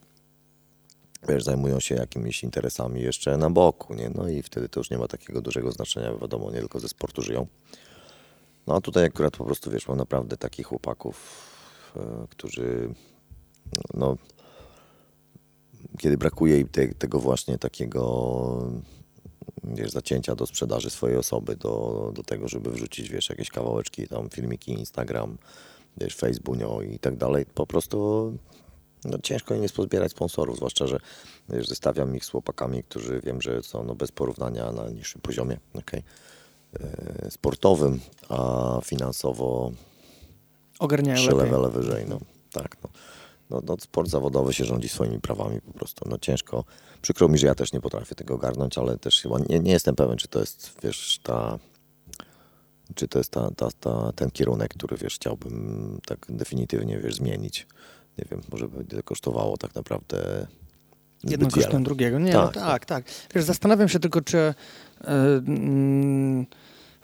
wiesz, zajmują się jakimiś interesami jeszcze na boku, nie? No i wtedy to już nie ma takiego dużego znaczenia, wiadomo, nie tylko ze sportu żyją. No a tutaj akurat po prostu, wiesz, mam naprawdę takich chłopaków, e, którzy, no, kiedy brakuje im te, tego właśnie takiego, wiesz, zacięcia do sprzedaży swojej osoby, do, do tego, żeby wrzucić, wiesz, jakieś kawałeczki, tam filmiki, Instagram, wiesz, Facebook'o i tak dalej, po prostu no, ciężko im jest pozbierać sponsorów, zwłaszcza, że wiesz, zestawiam ich z chłopakami, którzy wiem, że są no, bez porównania na niższym poziomie, okay? E, sportowym, a finansowo ogarniają trzy levele wyżej. No, tak, no. No, no, sport zawodowy się rządzi swoimi prawami po prostu. No ciężko. Przykro mi, że ja też nie potrafię tego ogarnąć, ale też chyba nie, nie jestem pewien, czy to jest, wiesz, ta czy to jest ta, ta, ta, ten kierunek, który, wiesz, chciałbym tak definitywnie, wiesz, zmienić. Nie wiem, może by to kosztowało tak naprawdę Jedno kosztem drugiego. Nie, tak, no, tak, tak, tak. Wiesz, zastanawiam się tylko, czy mm,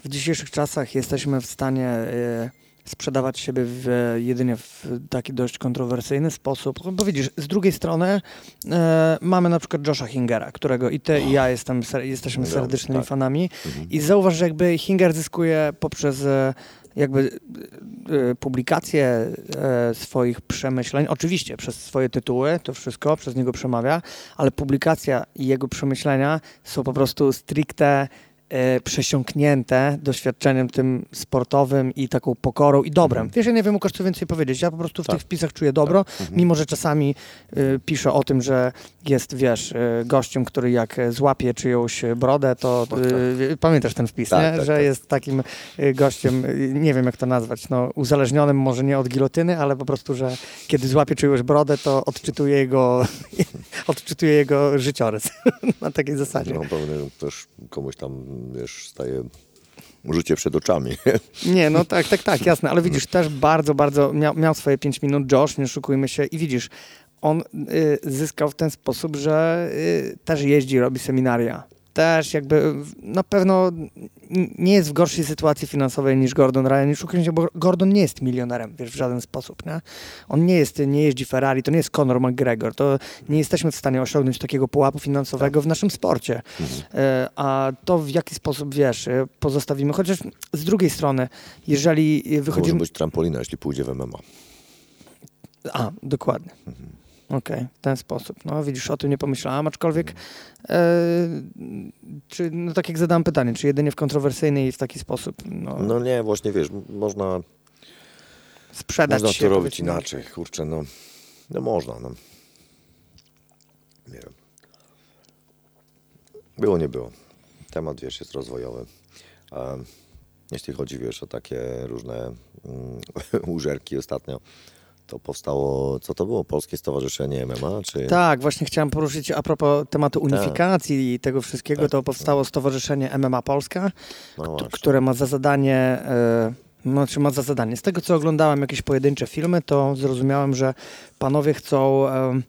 w dzisiejszych czasach jesteśmy w stanie e, sprzedawać siebie w, jedynie w taki dość kontrowersyjny sposób. Bo widzisz, z drugiej strony e, mamy na przykład Josha Hingera, którego i ty, i ja jestem, jesteśmy serdecznymi tak. fanami. Mhm. I zauważ, że jakby Hinger zyskuje poprzez e, jakby e, publikację e, swoich przemyśleń, oczywiście przez swoje tytuły, to wszystko przez niego przemawia, ale publikacja i jego przemyślenia są po prostu stricte przesiąknięte doświadczeniem tym sportowym i taką pokorą i dobrem. Mhm. Wiesz, ja nie wiem, Łukasz, co więcej powiedzieć. Ja po prostu w tak. tych wpisach czuję dobro, tak. mhm. mimo że czasami y, piszę o tym, że jest, wiesz, y, gościem, który jak złapie czyjąś brodę, to y, pamiętasz ten wpis, tak, nie? Tak, że tak. jest takim y, gościem, y, nie wiem jak to nazwać, no, uzależnionym może nie od gilotyny, ale po prostu, że kiedy złapie czyjąś brodę, to odczytuje jego, odczytuje jego życiorys na takiej zasadzie. No, pewnie też komuś tam, wiesz, staje życie przed oczami. Nie, no tak, tak, tak, jasne, ale widzisz, też bardzo, bardzo miał, miał swoje 5 minut Josh, nie szukujmy się i widzisz, on y, zyskał w ten sposób, że y, też jeździ, robi seminaria. Też jakby na pewno nie jest w gorszej sytuacji finansowej niż Gordon Ryan. Szukajmy się, bo Gordon nie jest milionerem wiesz, w żaden sposób. Nie? On nie jest, nie jeździ Ferrari, to nie jest Conor McGregor. To nie jesteśmy w stanie osiągnąć takiego pułapu finansowego w naszym sporcie. Mhm. E, a to w jaki sposób, wiesz, e, pozostawimy. Chociaż z drugiej strony, jeżeli wychodzimy... Może być trampolina, jeśli pójdzie w MMA. A, dokładnie. Mhm. Okej, okay, w ten sposób. No widzisz, o tym nie pomyślałam, aczkolwiek e, czy, no tak jak zadałem pytanie, czy jedynie w kontrowersyjny i w taki sposób? No, no nie, właśnie wiesz, można sprzedać można się. to robić inaczej, kurczę, no, no można, no. Nie wiem. Było, nie było. Temat, wiesz, jest rozwojowy. A jeśli chodzi, wiesz, o takie różne mm, użerki ostatnio, to powstało, co to było? Polskie Stowarzyszenie MMA? Czy... Tak, właśnie chciałem poruszyć a propos tematu tak. unifikacji tak. i tego wszystkiego, tak. to powstało Stowarzyszenie MMA Polska, no które ma za zadanie... Yy, znaczy ma za zadanie. Z tego, co oglądałem jakieś pojedyncze filmy, to zrozumiałem, że panowie chcą e,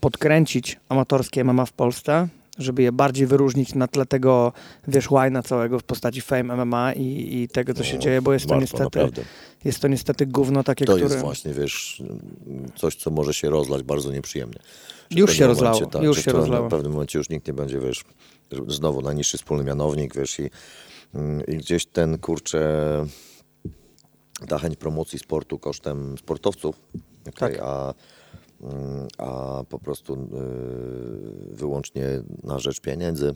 podkręcić amatorskie MMA w Polsce, żeby je bardziej wyróżnić na tle tego, wiesz, łajna całego w postaci Fame MMA i, i tego, co się no, dzieje, bo jest to niestety naprawdę. jest to niestety gówno takie, to które... To jest właśnie, wiesz, coś, co może się rozlać bardzo nieprzyjemnie. Już się rozlało, momencie, tak, już się rozlało. W pewnym momencie już nikt nie będzie, wiesz, znowu najniższy wspólny mianownik, wiesz, i, i gdzieś ten, kurczę, ta chęć promocji sportu kosztem sportowców, okay, tak. a a po prostu y, wyłącznie na rzecz pieniędzy.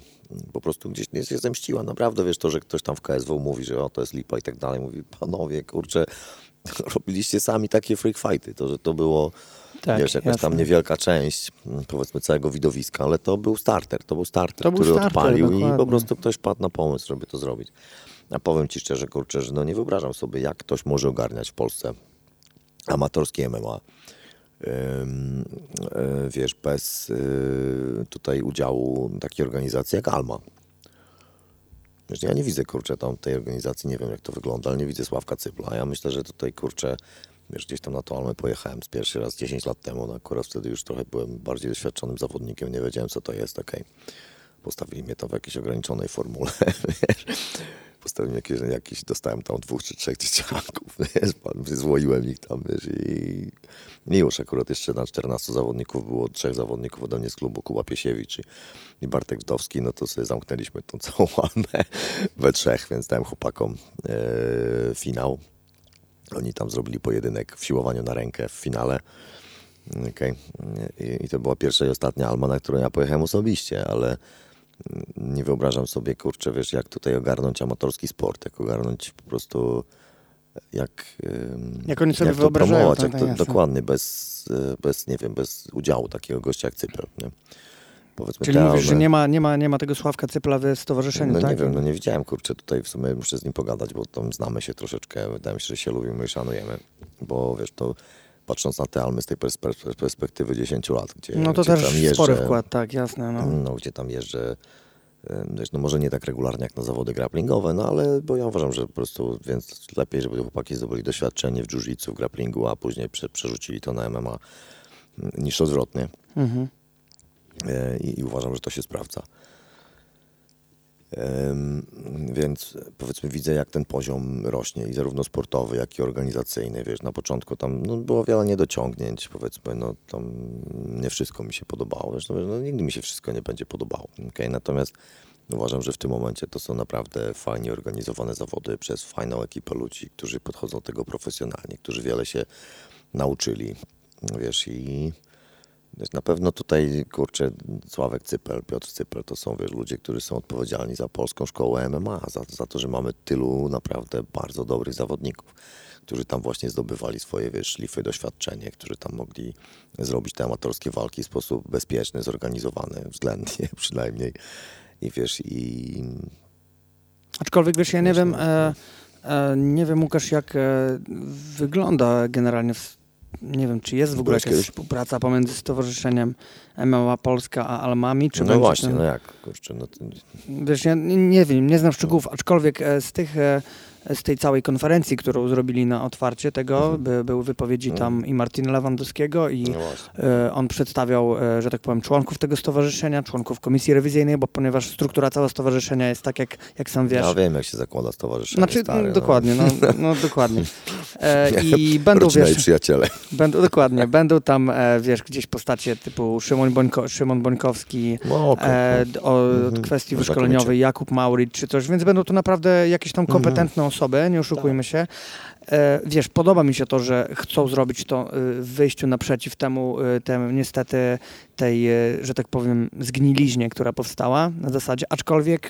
Po prostu gdzieś nie się zemściła. Naprawdę wiesz to, że ktoś tam w KSW mówi, że o to jest lipa i tak dalej. Mówi, panowie, kurczę, robiliście sami takie freak fighty. To, że to było tak, wiesz, jakaś jasne. tam niewielka część powiedzmy całego widowiska, ale to był starter. To był starter, to który był starter, odpalił dokładnie. i po prostu ktoś padł na pomysł, żeby to zrobić. A powiem Ci szczerze, kurczę, że no nie wyobrażam sobie, jak ktoś może ogarniać w Polsce amatorskie MMA wiesz, bez e, tutaj udziału takiej organizacji jak Alma. Wiesz, ja nie widzę, kurczę, tam tej organizacji, nie wiem jak to wygląda, ale nie widzę Sławka Cypla. Ja myślę, że tutaj, kurczę, wiesz, gdzieś tam na to Almę pojechałem z pierwszy raz 10 lat temu, no akurat wtedy już trochę byłem bardziej doświadczonym zawodnikiem, nie wiedziałem co to jest, okej. Okay. Postawili mnie to w jakiejś ograniczonej formule, wiesz postawiłem jakieś, jakieś, dostałem tam dwóch czy trzech dzieciaków, wiesz, złoiłem ich tam, wiesz, i, już akurat jeszcze na 14 zawodników było trzech zawodników ode mnie z klubu, Kuba Piesiewicz i, i Bartek Wdowski, no to sobie zamknęliśmy tą całą łamę we trzech, więc dałem chłopakom e, finał. Oni tam zrobili pojedynek w siłowaniu na rękę w finale. Okay. I, I to była pierwsza i ostatnia Alma, na którą ja pojechałem osobiście, ale nie wyobrażam sobie, kurczę, wiesz, jak tutaj ogarnąć amatorski sport, jak ogarnąć po prostu, jak, jak oni sobie jak to promować, jak to, dokładnie, bez, e, bez, nie wiem, bez udziału takiego gościa jak Cypel, nie? Powiedzmy Czyli mówisz, że nie ma, nie, ma, nie ma tego Sławka Cypla w stowarzyszeniu, no, tak? nie wiem, no nie widziałem, kurczę, tutaj w sumie muszę z nim pogadać, bo tam znamy się troszeczkę, wydaje mi się, że się lubimy i szanujemy, bo wiesz, to patrząc na te almy z tej perspektywy 10 lat, gdzie No to gdzie też tam jeżdżę, spory wkład, tak, jasne. No. no gdzie tam jeżdżę, no może nie tak regularnie jak na zawody grapplingowe, no ale bo ja uważam, że po prostu więc lepiej, żeby chłopaki zdobyli doświadczenie w jiu-jitsu, w grapplingu, a później prze, przerzucili to na MMA niż odwrotnie. Mhm. E, I, I uważam, że to się sprawdza. Więc powiedzmy widzę, jak ten poziom rośnie i zarówno sportowy, jak i organizacyjny. Wiesz, na początku tam no, było wiele niedociągnięć, powiedzmy, no tam nie wszystko mi się podobało. Wiesz, no, nigdy mi się wszystko nie będzie podobało. Okay? Natomiast uważam, że w tym momencie to są naprawdę fajnie organizowane zawody przez fajną ekipę ludzi, którzy podchodzą do tego profesjonalnie, którzy wiele się nauczyli. Wiesz, i na pewno tutaj, kurczę, Sławek Cypel, Piotr Cypel to są wiesz, ludzie, którzy są odpowiedzialni za polską szkołę MMA, za, za to, że mamy tylu naprawdę bardzo dobrych zawodników, którzy tam właśnie zdobywali swoje wiesz, szlify, doświadczenie, którzy tam mogli zrobić te amatorskie walki w sposób bezpieczny, zorganizowany, względnie przynajmniej. I wiesz, i... Aczkolwiek wiesz, ja nie wiem, e, e, nie wiem Łukasz, jak e, wygląda generalnie w nie wiem, czy jest w ogóle jakaś współpraca pomiędzy Stowarzyszeniem MMA Polska a Almami? Czy no właśnie, no jak? Kurczę, no to... Wiesz, ja nie, nie wiem, nie znam szczegółów, aczkolwiek e, z tych e, z tej całej konferencji, którą zrobili na otwarcie tego, Mhm. by, były wypowiedzi tam i Martina Lewandowskiego i No e, on przedstawiał, e, że tak powiem, członków tego stowarzyszenia, członków komisji rewizyjnej, bo ponieważ struktura całego stowarzyszenia jest tak, jak, jak sam wiesz. Ja wiem, jak się zakłada stowarzyszenie Znaczy, stary, no. dokładnie, no, no dokładnie. E, I będą, wiesz, przyjaciele. będą, dokładnie, będą tam, e, wiesz, gdzieś postacie typu Szymon, Bońko, Szymon Bońkowski, No, e, o Mhm. kwestii No, wyszkoleniowej, Jakub Mauricz czy coś, więc będą to naprawdę jakieś tam Mhm. kompetentne osoby, nie oszukujmy Tak. się. E, wiesz, podoba mi się to, że chcą zrobić to y, w wyjściu naprzeciw temu, y, temu niestety tej, że tak powiem, zgniliźnie, która powstała na zasadzie, aczkolwiek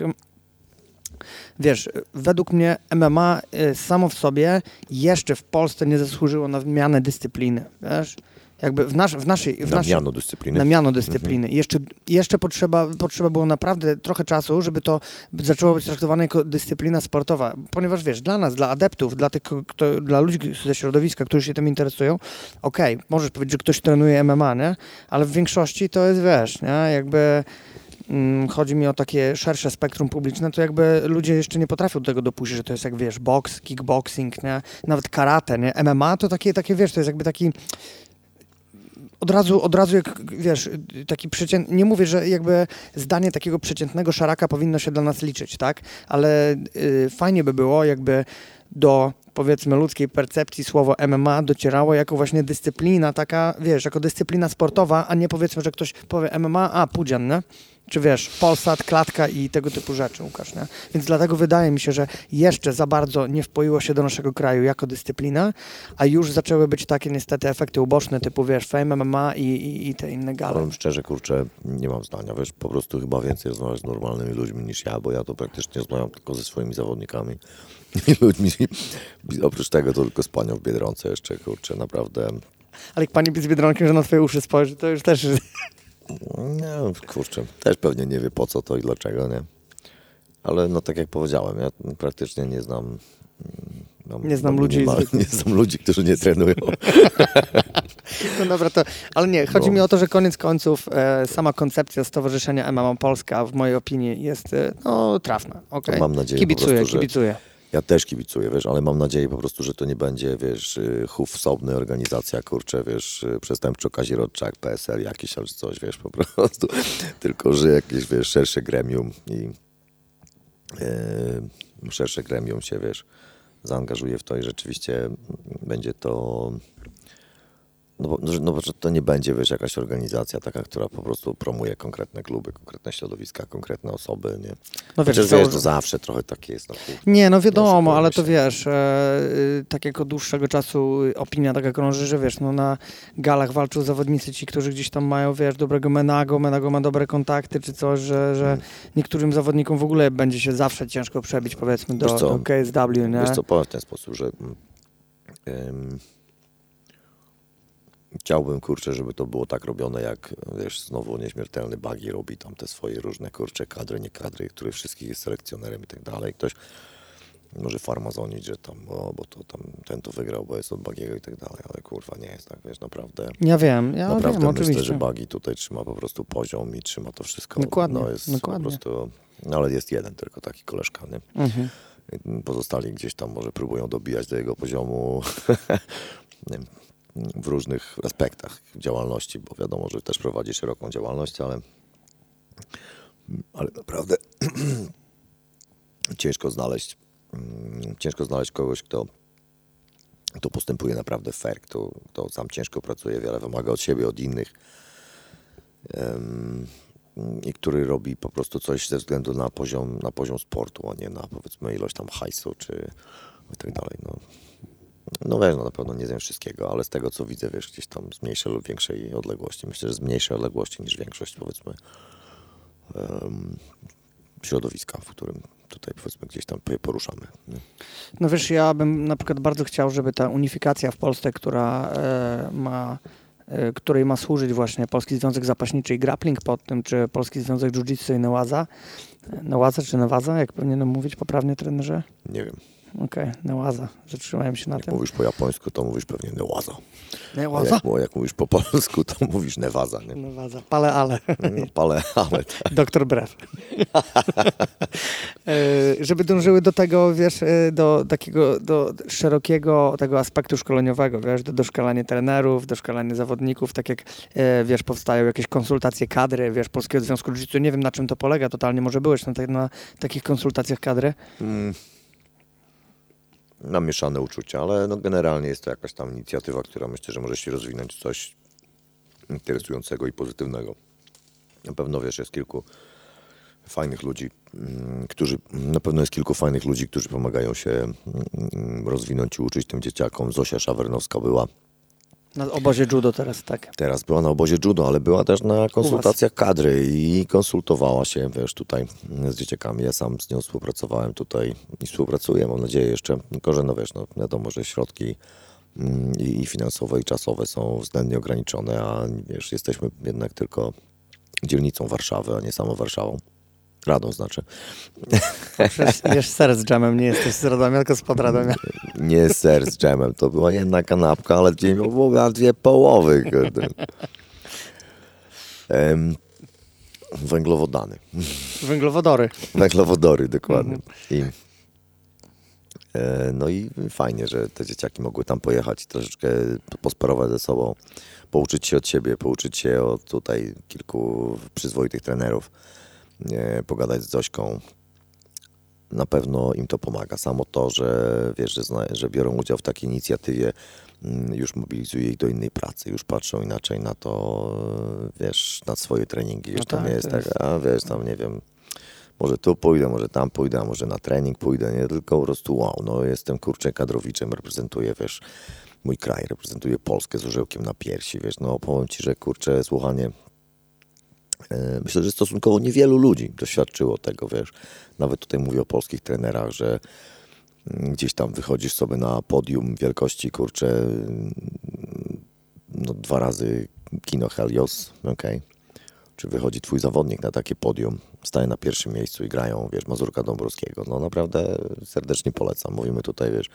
wiesz, według mnie MMA samo w sobie jeszcze w Polsce nie zasłużyło na mianę dyscypliny, wiesz? Jakby w, nasz, w naszej... W Na naszej miano dyscypliny. na miano dyscypliny. Jeszcze, jeszcze potrzeba, potrzeba było naprawdę trochę czasu, żeby to zaczęło być traktowane jako dyscyplina sportowa. Ponieważ wiesz, dla nas, dla adeptów, dla, tych, kto, dla ludzi ze środowiska, którzy się tym interesują, okej, możesz powiedzieć, że ktoś trenuje MMA, nie? Ale w większości to jest, wiesz, nie? Jakby mm, chodzi mi o takie szersze spektrum publiczne, to jakby ludzie jeszcze nie potrafią do tego dopuścić, że to jest jak, wiesz, boks, kickboxing, nie? Nawet karate, nie? MMA to takie, takie, wiesz, to jest jakby taki od razu, od razu jak, wiesz, taki przeciętny, nie mówię, że jakby zdanie takiego przeciętnego szaraka powinno się dla nas liczyć, tak? Ale y, fajnie by było, jakby do powiedzmy ludzkiej percepcji słowo MMA docierało jako właśnie dyscyplina taka, wiesz, jako dyscyplina sportowa, a nie powiedzmy, że ktoś powie MMA, a pudzian, nie? Czy wiesz, Polsat, klatka i tego typu rzeczy, Łukasz, nie? Więc dlatego wydaje mi się, że jeszcze za bardzo nie wpoiło się do naszego kraju jako dyscyplina, a już zaczęły być takie niestety efekty uboczne, typu wiesz, Fame MMA i, i, i te inne gale. Powiem szczerze, kurczę, nie mam zdania, wiesz, po prostu chyba więcej rozmawiam z normalnymi ludźmi niż ja, bo ja to praktycznie rozmawiam tylko ze swoimi zawodnikami i ludźmi. Oprócz tego to tylko z panią w Biedronce jeszcze, kurczę, naprawdę, Ale jak pani z Biedronkiem, że na twoje uszy spojrzy, to już też... nie, kurczę, też pewnie nie wie po co to i dlaczego, nie? Ale no tak jak powiedziałem, ja praktycznie nie znam... Mam, Nie znam mam ludzi minimalnie- zwykłych. Nie znam ludzi, którzy nie trenują. No dobra, to... Ale nie, chodzi No. mi o to, że koniec końców e, sama koncepcja Stowarzyszenia MMA Polska w mojej opinii jest, e, no, trafna, okej? Mam nadzieję po Kibicuję, prostu, że- kibicuję. Ja też kibicuję, wiesz, ale mam nadzieję po prostu, że to nie będzie, wiesz, y, chów wsobny, organizacja, kurczę, wiesz, y, przestępczo kazirodczak, PSL jakiś albo coś, wiesz, po prostu. Tylko, że jakieś, wiesz, szersze gremium i yy, szersze gremium się, wiesz, zaangażuje w to i rzeczywiście będzie to... No bo, no, bo to nie będzie, wiesz, jakaś organizacja taka, która po prostu promuje konkretne kluby, konkretne środowiska, konkretne osoby, nie? No wiesz, Chociaż, wiesz, to zawsze trochę takie jest, no. Nie, no wiadomo, ale to wiesz, e, y, tak jak od dłuższego czasu opinia taka krąży, że wiesz, no na galach walczą zawodnicy ci, którzy gdzieś tam mają, wiesz, dobrego Menago, Menago ma dobre kontakty czy coś, że, że niektórym zawodnikom w ogóle będzie się zawsze ciężko przebić, powiedzmy, do, Wiesz co? do KSW, nie? Wiesz co, powiem w ten sposób, że mm, em, chciałbym, kurczę, żeby to było tak robione, jak, wiesz, znowu nieśmiertelny Bagi robi tam te swoje różne, kurcze, kadry, nie kadry, który wszystkich jest selekcjonerem i tak dalej. Ktoś może farmazonić, że tam, o, bo to tam ten to wygrał, bo jest od Bagiego i tak dalej, ale kurwa nie jest tak, wiesz, naprawdę. Ja wiem, ja Naprawdę wiem, myślę, oczywiście. że Bagi tutaj trzyma po prostu poziom i trzyma to wszystko. Dokładnie, No jest dokładnie. po prostu, no ale jest jeden tylko taki koleżka, nie? Mhm. Pozostali gdzieś tam może próbują dobijać do jego poziomu nie w różnych aspektach działalności, bo wiadomo, że też prowadzi szeroką działalność, ale, ale naprawdę ciężko znaleźć mm, ciężko znaleźć kogoś, kto, kto postępuje naprawdę fair, kto, kto sam ciężko pracuje, wiele wymaga od siebie, od innych i który robi po prostu coś ze względu na poziom, na poziom sportu, a nie na powiedzmy ilość tam hajsu czy i tak. No, no wiesz, no na pewno nie wiem wszystkiego, ale z tego co widzę, wiesz, gdzieś tam z mniejszej lub większej odległości. Myślę, że z mniejszej odległości niż większość powiedzmy em, środowiska, w którym tutaj powiedzmy gdzieś tam poruszamy. Nie? No wiesz, ja bym na przykład bardzo chciał, żeby ta unifikacja w Polsce, która e, ma e, której ma służyć właśnie Polski Związek Zapaśniczy i Grappling pod tym, czy Polski Związek Jiu-Jitsu i Nełaza. Nełaza czy Newaza, jak powinienem mówić poprawnie trenerze? Nie wiem, Okej, Nełaza, zatrzymałem się na jak tym. mówisz po japońsku, to mówisz pewnie newaza. A Nełaza? jak, bo jak mówisz po polsku, to mówisz newaza. Nie? Newaza, pale ale. No, ale, ale Doktor Brew. E, żeby dążyły do tego, wiesz, e, do takiego, do szerokiego tego aspektu szkoleniowego, wiesz, do doszkalania trenerów, doszkalania zawodników, tak jak, e, wiesz, powstają jakieś konsultacje kadry, wiesz, Polskiego Związku Jiu-Jitsu. Nie wiem, na czym to polega totalnie, może byłeś na, na takich konsultacjach kadry? Mm. Mam mieszane uczucia, ale no generalnie jest to jakaś tam inicjatywa, która myślę, że może się rozwinąć coś interesującego i pozytywnego. Na pewno, wiesz, jest kilku fajnych ludzi, mm, którzy, na pewno jest kilku fajnych ludzi, którzy pomagają się mm, rozwinąć i uczyć tym dzieciakom. Zosia Szawernowska była. Na obozie judo teraz, tak. Teraz była na obozie judo, ale była też na konsultacjach kadry i konsultowała się, wiesz, tutaj z dzieciakami. Ja sam z nią współpracowałem tutaj i współpracuję, mam nadzieję jeszcze, tylko że no wiesz, no wiadomo, że środki mm, i finansowe i czasowe są względnie ograniczone, a wiesz, jesteśmy jednak tylko dzielnicą Warszawy, a nie samą Warszawą. Radą znaczy. Wiesz, ser z dżemem, nie jesteś z Radomia, tylko spod Radomia. Nie ser z dżemem, to była jedna kanapka, ale dzień była dwie połowy. Um, węglowodany. Węglowodory. Węglowodory, dokładnie. I, e, no i fajnie, że te dzieciaki mogły tam pojechać i troszeczkę posparować ze sobą, pouczyć się od siebie, pouczyć się od tutaj kilku przyzwoitych trenerów pogadać z Zośką. Na pewno im to pomaga. Samo to, że wiesz, że, że biorą udział w takiej inicjatywie, mm, już mobilizuje ich do innej pracy, już patrzą inaczej na to, wiesz, na swoje treningi. Już no to tak, nie jest tak, a wiesz, tam nie wiem, może tu pójdę, może tam pójdę, a może na trening pójdę, nie, tylko po prostu wow, no jestem kurczę kadrowiczem, reprezentuję, wiesz, mój kraj, reprezentuję Polskę z orzełkiem na piersi, wiesz, no powiem Ci, że kurczę, słuchanie E, myślę, że stosunkowo niewielu ludzi doświadczyło tego, wiesz. Nawet tutaj mówię o polskich trenerach, że mm, gdzieś tam wychodzisz sobie na podium wielkości, kurczę, mm, no dwa razy kino Helios, okej. Okay czy wychodzi twój zawodnik na takie podium, staje na pierwszym miejscu i grają, wiesz, Mazurka Dąbrowskiego. No naprawdę serdecznie polecam. Mówimy tutaj, wiesz,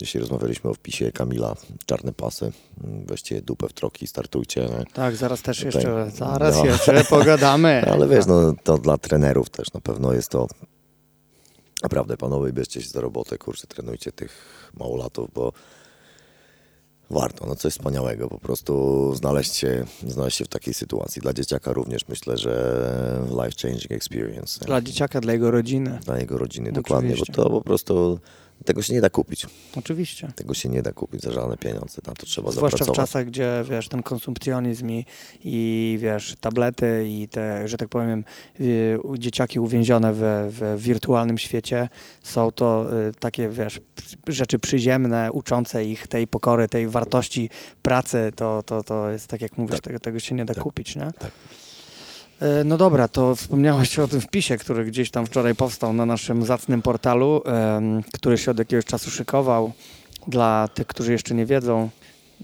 jeśli rozmawialiśmy o wpisie Kamila, czarne pasy, weźcie dupę w troki, startujcie. Tak, zaraz też tutaj, jeszcze, zaraz no, jeszcze pogadamy. Ale wiesz, no to dla trenerów też na pewno jest to naprawdę, panowie, bierzcie się za robotę, kurczę, trenujcie tych małolatów, bo warto, no coś wspaniałego, po prostu znaleźć się, znaleźć się w takiej sytuacji. Dla dzieciaka również myślę, że life-changing experience. Dla dzieciaka, dla jego rodziny. Dla jego rodziny, Oczywiście. dokładnie, bo to po prostu tego się nie da kupić. Oczywiście. Tego się nie da kupić za żadne pieniądze, na to trzeba Zwłaszcza zapracować. w czasach, gdzie wiesz, ten konsumpcjonizm i, i wiesz, tablety i te, że tak powiem, y, dzieciaki uwięzione w, w wirtualnym świecie są to y, takie, wiesz, rzeczy przyziemne, uczące ich tej pokory, tej wartości pracy, to, to, to jest tak jak mówisz, tak. tego, tego się nie da tak. kupić, nie? Tak. E, no dobra, to wspomniałeś o tym wpisie, który gdzieś tam wczoraj powstał na naszym zacnym portalu, który się od jakiegoś czasu szykował. Dla tych, którzy jeszcze nie wiedzą,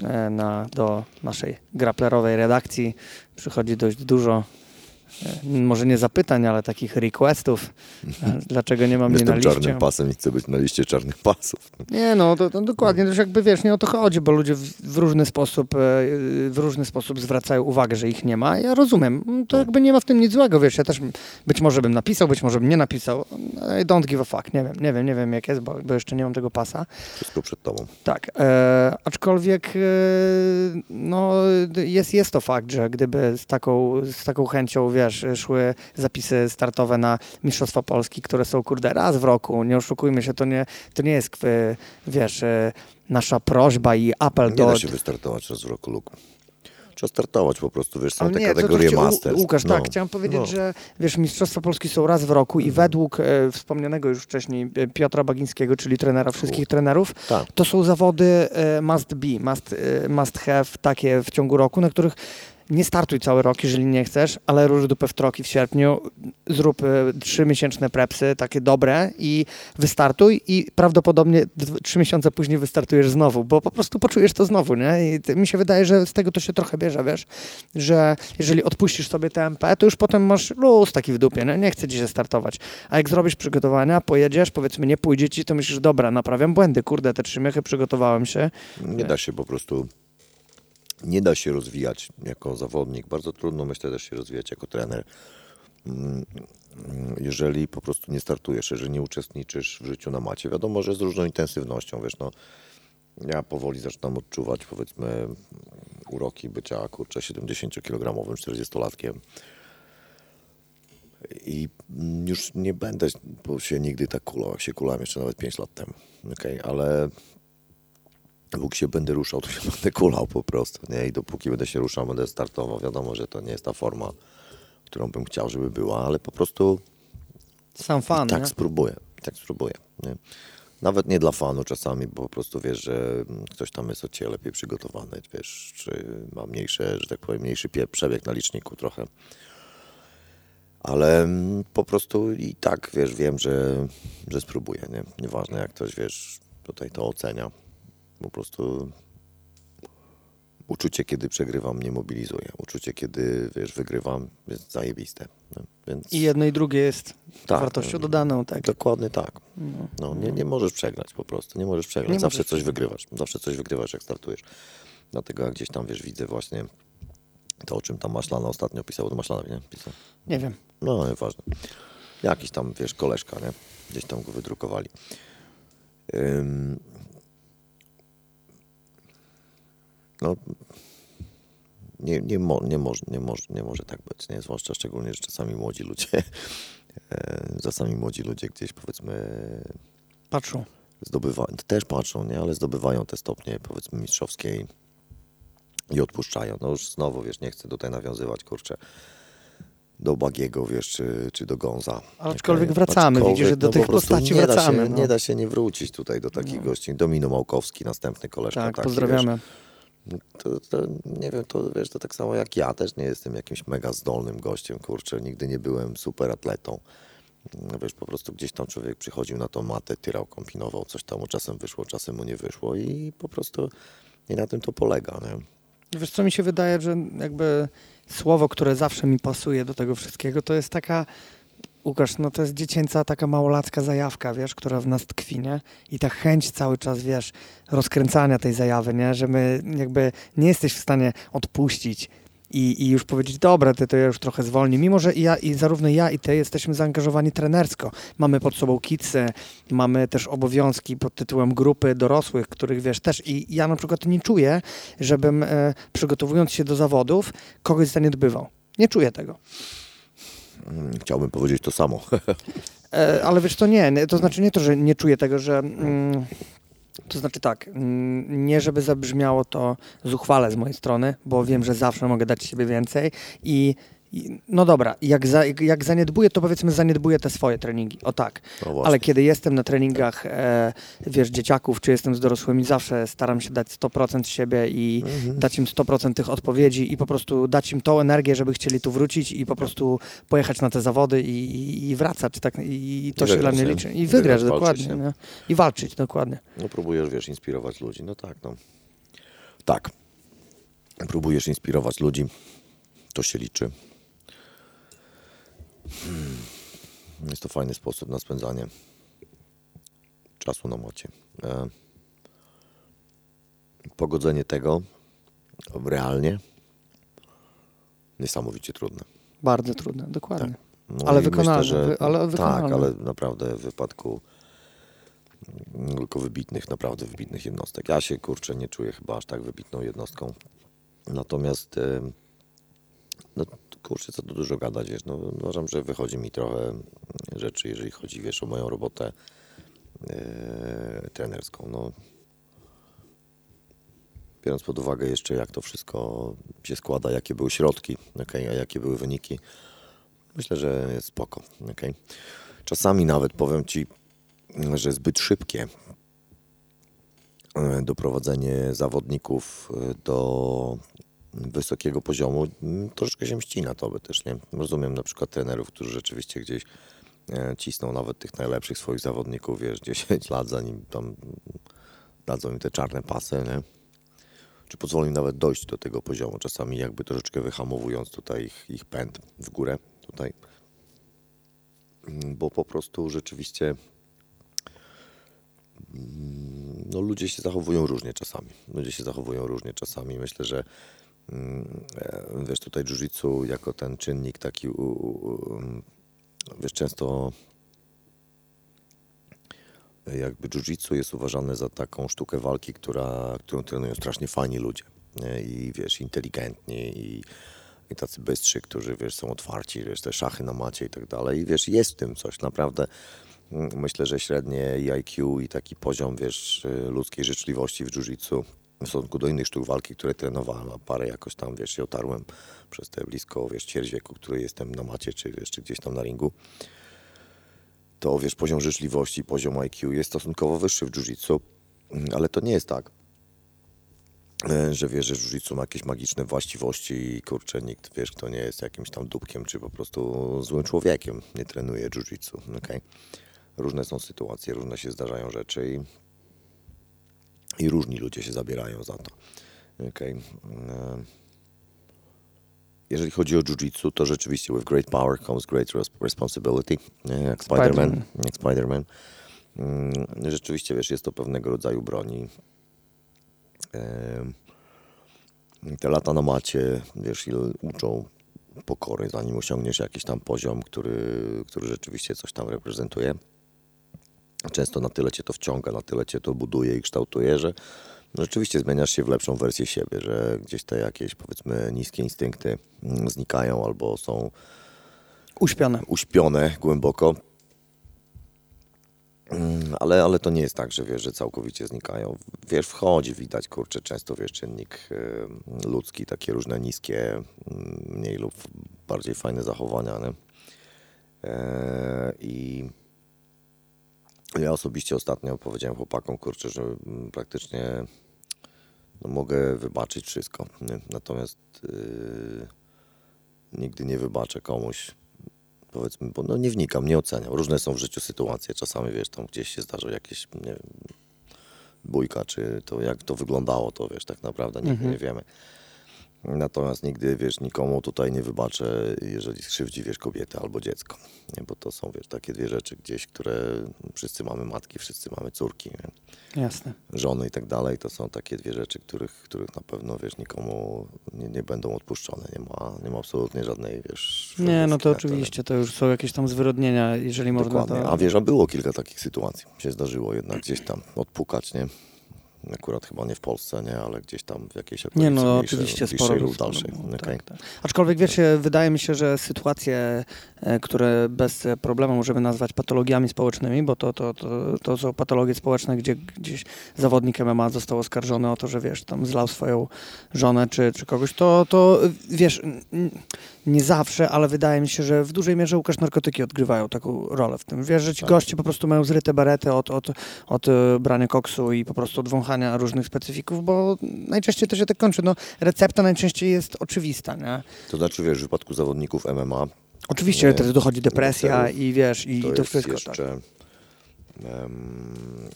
e, na, do naszej graplerowej redakcji przychodzi dość dużo może nie zapytań, ale takich requestów, e, dlaczego nie mam mnie na liście. Jestem czarnym pasem i chcę być na liście czarnych pasów. Nie, no to, to dokładnie, już jakby wiesz, nie o to chodzi, bo ludzie w, w, różny sposób, e, w różny sposób zwracają uwagę, że ich nie ma. Ja rozumiem, to jakby nie ma w tym nic złego, wiesz, ja też być może bym napisał, być może bym nie napisał. I don't give a fuck, nie wiem, nie wiem, nie wiem jak jest, bo, bo jeszcze nie mam tego pasa. Wszystko przed tobą. Tak, e, aczkolwiek e, no jest, jest to fakt, że gdyby z taką, z taką chęcią, wiesz, wiesz, szły zapisy startowe na Mistrzostwa Polski, które są, kurde, raz w roku. Nie oszukujmy się, to nie, to nie jest, wiesz, e, nasza prośba i apel nie do... Nie da się wystartować raz w roku, Luke. Trzeba startować po prostu, wiesz, są te nie, kategorie to, to Masters. Łukasz, tak, no. tak, chciałem powiedzieć, no. że wiesz, Mistrzostwa Polski są raz w roku i według e, wspomnianego już wcześniej Piotra Bagińskiego, czyli trenera wszystkich U. trenerów, tak. to są zawody e, must be, must, e, must have takie w ciągu roku, na których nie startuj cały rok, jeżeli nie chcesz, ale róż dupę w troki w sierpniu, zrób y, miesięczne prepsy, takie dobre i wystartuj i prawdopodobnie trzy miesiące później wystartujesz znowu, bo po prostu poczujesz to znowu, nie? I mi się wydaje, że z tego to się trochę bierze, wiesz, że jeżeli odpuścisz sobie TMP, to już potem masz luz taki w dupie, nie? Nie chcę dzisiaj startować. A jak zrobisz przygotowania, pojedziesz, powiedzmy nie pójdzie ci, to myślisz, dobra, naprawiam błędy, kurde, te trzy miechy przygotowałem się. Nie da się po prostu nie da się rozwijać jako zawodnik. Bardzo trudno, myślę, też się rozwijać jako trener. mm, jeżeli po prostu nie startujesz, jeżeli nie uczestniczysz w życiu na macie. Wiadomo, że z różną intensywnością, wiesz, no ja powoli zaczynam odczuwać powiedzmy uroki bycia kurczę 70-kilogramowym 40-latkiem. I już nie będę się nigdy tak kulał, jak się kulałem jeszcze nawet 5 lat temu. Okay? Ale Bóg się będę ruszał, to się będę kulał po prostu. Nie? I dopóki będę się ruszał, będę startował. Wiadomo, że to nie jest ta forma, którą bym chciał, żeby była, ale po prostu. Sam fan. tak nie? spróbuję. Tak spróbuję. Nie? Nawet nie dla fanu czasami, bo po prostu wiesz, że ktoś tam jest od ciebie lepiej przygotowany, wiesz, czy ma mniejsze, że tak powiem, mniejszy przebieg na liczniku trochę. Ale mm, po prostu i tak, wiesz, wiem, że, że spróbuję, nie? Nieważne jak ktoś, wiesz, tutaj to ocenia. Po prostu uczucie, kiedy przegrywam, mnie mobilizuje. Uczucie, kiedy, wiesz, wygrywam, jest zajebiste. No, więc... I jedno i drugie jest Tak, wartością dodaną, tak. Dokładnie tak. No. No, nie, nie możesz przegrać po prostu, nie możesz przegrać. Nie Zawsze możesz coś przegrać. wygrywasz, zawsze coś wygrywasz, jak startujesz. Dlatego jak gdzieś tam, wiesz, widzę właśnie to, o czym tam Maślana ostatnio pisał, to Maślana, nie? Pisał. Nie wiem. No, nieważne. Jakiś tam, wiesz, koleżka, nie? Gdzieś tam go wydrukowali. Ym... No, nie, nie, mo, nie, może, nie, może, nie może tak być, nie? Zwłaszcza szczególnie, że czasami młodzi ludzie, e, czasami młodzi ludzie gdzieś, powiedzmy, Patrzą. zdobywają, też patrzą, nie? Ale zdobywają te stopnie, powiedzmy, mistrzowskie i, odpuszczają. No już znowu, wiesz, nie chcę tutaj nawiązywać, kurczę, do Bagiego, wiesz, czy, czy do Gonza. Aczkolwiek wracamy, widzisz, że do po tych postaci nie wracamy, Da się, no. Nie da się nie wrócić tutaj do takich No. gości. Domino Małkowski, następny koleżka. Tak, taki, pozdrawiamy. Wiesz, to, to, nie wiem, to wiesz, to tak samo jak ja, też nie jestem jakimś mega zdolnym gościem, kurczę, nigdy nie byłem super atletą. No Wiesz, po prostu gdzieś tam człowiek przychodził na tą matę, tyrał, kombinował, coś tam mu czasem wyszło, czasem mu nie wyszło i po prostu i na tym to polega, nie? Wiesz co, mi się wydaje, że jakby słowo, które zawsze mi pasuje do tego wszystkiego, to jest taka, Łukasz, no to jest dziecięca taka małolacka zajawka, wiesz, która w nas tkwi, nie? I ta chęć cały czas, wiesz, rozkręcania tej zajawy, nie? Że my jakby nie jesteś w stanie odpuścić i, i już powiedzieć, dobra, ty to ja już trochę zwolni, mimo że i ja, i zarówno ja i ty jesteśmy zaangażowani trenersko. Mamy pod sobą kidsy, mamy też obowiązki pod tytułem grupy dorosłych, których wiesz też i ja na przykład nie czuję, żebym e, przygotowując się do zawodów kogoś zaniedbywał. Nie czuję tego. Mm, Chciałbym powiedzieć to samo. E, ale wiesz, to nie, to znaczy nie to, że nie czuję tego, że. Mm, to znaczy tak, mm, nie żeby zabrzmiało to zuchwale z mojej strony, bo wiem, że zawsze mogę dać siebie więcej i. no dobra, jak, za, jak, zaniedbuję, to powiedzmy zaniedbuję te swoje treningi. O tak. No. Ale kiedy jestem na treningach, e, wiesz, dzieciaków, czy jestem z dorosłymi, zawsze staram się dać 100% siebie i Mhm. dać im 100% tych odpowiedzi i po prostu dać im tą energię, żeby chcieli tu wrócić i po prostu pojechać na te zawody i, i, i wracać. Tak, I, i to I się dla mnie nie? liczy. I wygrać, dokładnie. walczyć? I walczyć, dokładnie. No próbujesz, wiesz, inspirować ludzi. No tak, no. Tak. Próbujesz inspirować ludzi. To się liczy. Hmm. Jest to fajny sposób na spędzanie czasu na mocie. E, pogodzenie tego realnie niesamowicie trudne. Bardzo trudne, dokładnie. No Ale wykonalne, Myślę, że, ale wykonalne. Tak, ale naprawdę w wypadku tylko wybitnych, naprawdę wybitnych jednostek. Ja się, kurczę, nie czuję chyba aż tak wybitną jednostką. Natomiast, em, no kurczę, co tu dużo gadać, wiesz, no uważam, że wychodzi mi trochę rzeczy, jeżeli chodzi, wiesz, o moją robotę e, trenerską. No, biorąc pod uwagę jeszcze, jak to wszystko się składa, jakie były środki, okej, a jakie były wyniki, myślę, że jest spoko. okej. Czasami nawet powiem Ci, że zbyt szybkie e, doprowadzenie zawodników e, do wysokiego poziomu mm, troszeczkę się mści na to, też nie. Rozumiem na przykład trenerów, którzy rzeczywiście gdzieś e, cisną nawet tych najlepszych swoich zawodników, wiesz, 10 lat zanim tam dadzą im te czarne pasy, nie? Czy pozwolą im nawet dojść do tego poziomu, czasami jakby troszeczkę wyhamowując tutaj ich, ich pęd w górę tutaj. Mm, Bo po prostu rzeczywiście mm, no ludzie się zachowują różnie czasami. Ludzie się zachowują różnie czasami. Myślę, że wiesz, tutaj jiu-jitsu jako ten czynnik taki, u, wiesz, często jakby jiu-jitsu jest uważane za taką sztukę walki, która, którą trenują strasznie fajni ludzie i wiesz, inteligentni i, i tacy bystrzy, którzy wiesz, są otwarci, wiesz, te szachy na macie i tak dalej. I wiesz, jest w tym coś, naprawdę mm, myślę, że średnie IQ i taki poziom, wiesz, ludzkiej życzliwości w jiu-jitsu w stosunku do innych sztuk walki, które trenowałem, a parę jakoś tam, wiesz, się otarłem przez te blisko, wiesz, ćwierć który jestem na macie, czy wiesz, czy gdzieś tam na ringu to wiesz, poziom życzliwości, poziom IQ jest stosunkowo wyższy w jiu-jitsu, mm, ale to nie jest tak, e, że wiesz, że jiu-jitsu ma jakieś magiczne właściwości i kurczę, nikt, wiesz, kto nie jest jakimś tam dupkiem, czy po prostu złym człowiekiem, nie trenuje jiu-jitsu, okay? Różne są sytuacje, różne się zdarzają rzeczy i, i różni ludzie się zabierają za to, okay? E, jeżeli chodzi o jiu-jitsu, to rzeczywiście with great power comes great responsibility, jak Spider-Man. jak Spider-Man. Mm, rzeczywiście, wiesz, jest to pewnego rodzaju broni. Te lata na macie, wiesz, ile uczą pokory, zanim osiągniesz jakiś tam poziom, który, który rzeczywiście coś tam reprezentuje. Często na tyle cię to wciąga, na tyle cię to buduje i kształtuje, że rzeczywiście zmieniasz się w lepszą wersję siebie, że gdzieś te jakieś powiedzmy niskie instynkty mm, znikają albo są uśpione, uśpione głęboko. Mm, ale, ale to nie jest tak, że wiesz, że całkowicie znikają. Wiesz, wchodzi, widać, kurczę, często wiesz, czynnik ludzki, takie różne niskie, mm, mniej lub bardziej fajne zachowania. Nie? E, I ja osobiście ostatnio powiedziałem chłopakom, kurczę, że praktycznie no mogę wybaczyć wszystko. Nie? Natomiast yy, nigdy nie wybaczę komuś, powiedzmy, bo no nie wnikam, nie oceniam. Różne są w życiu sytuacje. Czasami, wiesz, tam gdzieś się zdarzy jakieś, nie wiem, bójka, czy to jak to wyglądało, to wiesz, tak naprawdę nigdy mhm. nie wiemy. Natomiast nigdy, wiesz, nikomu tutaj nie wybaczę, jeżeli skrzywdzi, wiesz, kobietę albo dziecko. Nie? Bo to są, wiesz, takie dwie rzeczy gdzieś, które wszyscy mamy matki, wszyscy mamy córki. Nie? Jasne. Żony i tak dalej. To są takie dwie rzeczy, których, których na pewno, wiesz, nikomu nie, nie będą odpuszczone. Nie ma, nie ma absolutnie żadnej, wiesz... Nie, no to oczywiście, to już są jakieś tam zwyrodnienia, jeżeli Dokładnie. można to... A wiesz, a było kilka takich sytuacji. Się zdarzyło jednak gdzieś tam odpukać, nie? Akurat chyba nie w Polsce, nie, ale gdzieś tam w jakiejś okolicy Nie, no oczywiście sporo lub dalszej. Okay. Tak, tak. Aczkolwiek wiecie, wydaje mi się, że sytuacje, e, które bez problemu możemy nazwać patologiami społecznymi, bo to, to, to, to są patologie społeczne, gdzie gdzieś zawodnik MMA został oskarżony o to, że wiesz, tam zlał swoją żonę czy, czy kogoś, to, to wiesz, nie zawsze, ale wydaje mi się, że w dużej mierze Łukasz narkotyki odgrywają taką rolę w tym. Wiesz, że ci tak. goście po prostu mają zryte barety od, od, od e, brania koksu i po prostu od wąchania różnych specyfików, bo najczęściej to się tak kończy. No, recepta najczęściej jest oczywista, nie? To znaczy, wiesz, w przypadku zawodników MMA... Oczywiście, wtedy dochodzi depresja i wiesz, i to, to wszystko. Jeszcze, tak. um,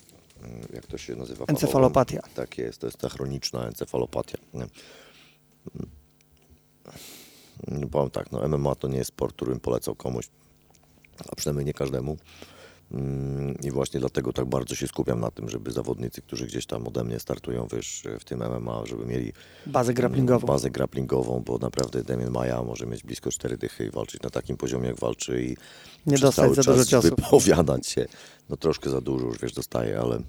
jak to się nazywa? Encefalopatia. Tak jest, to jest ta chroniczna encefalopatia. Nie? No, powiem tak, no MMA to nie jest sport, którym polecał komuś, a przynajmniej nie każdemu. Mm, I właśnie dlatego tak bardzo się skupiam na tym, żeby zawodnicy, którzy gdzieś tam ode mnie startują wiesz, w tym MMA, żeby mieli bazę grapplingową. Bazę grapplingową, bo naprawdę Damien Maja może mieć blisko cztery dychy i walczyć na takim poziomie, jak walczy i nie dostać za dużo czasu. wypowiadać się. No troszkę za dużo już wiesz, dostaje, ale,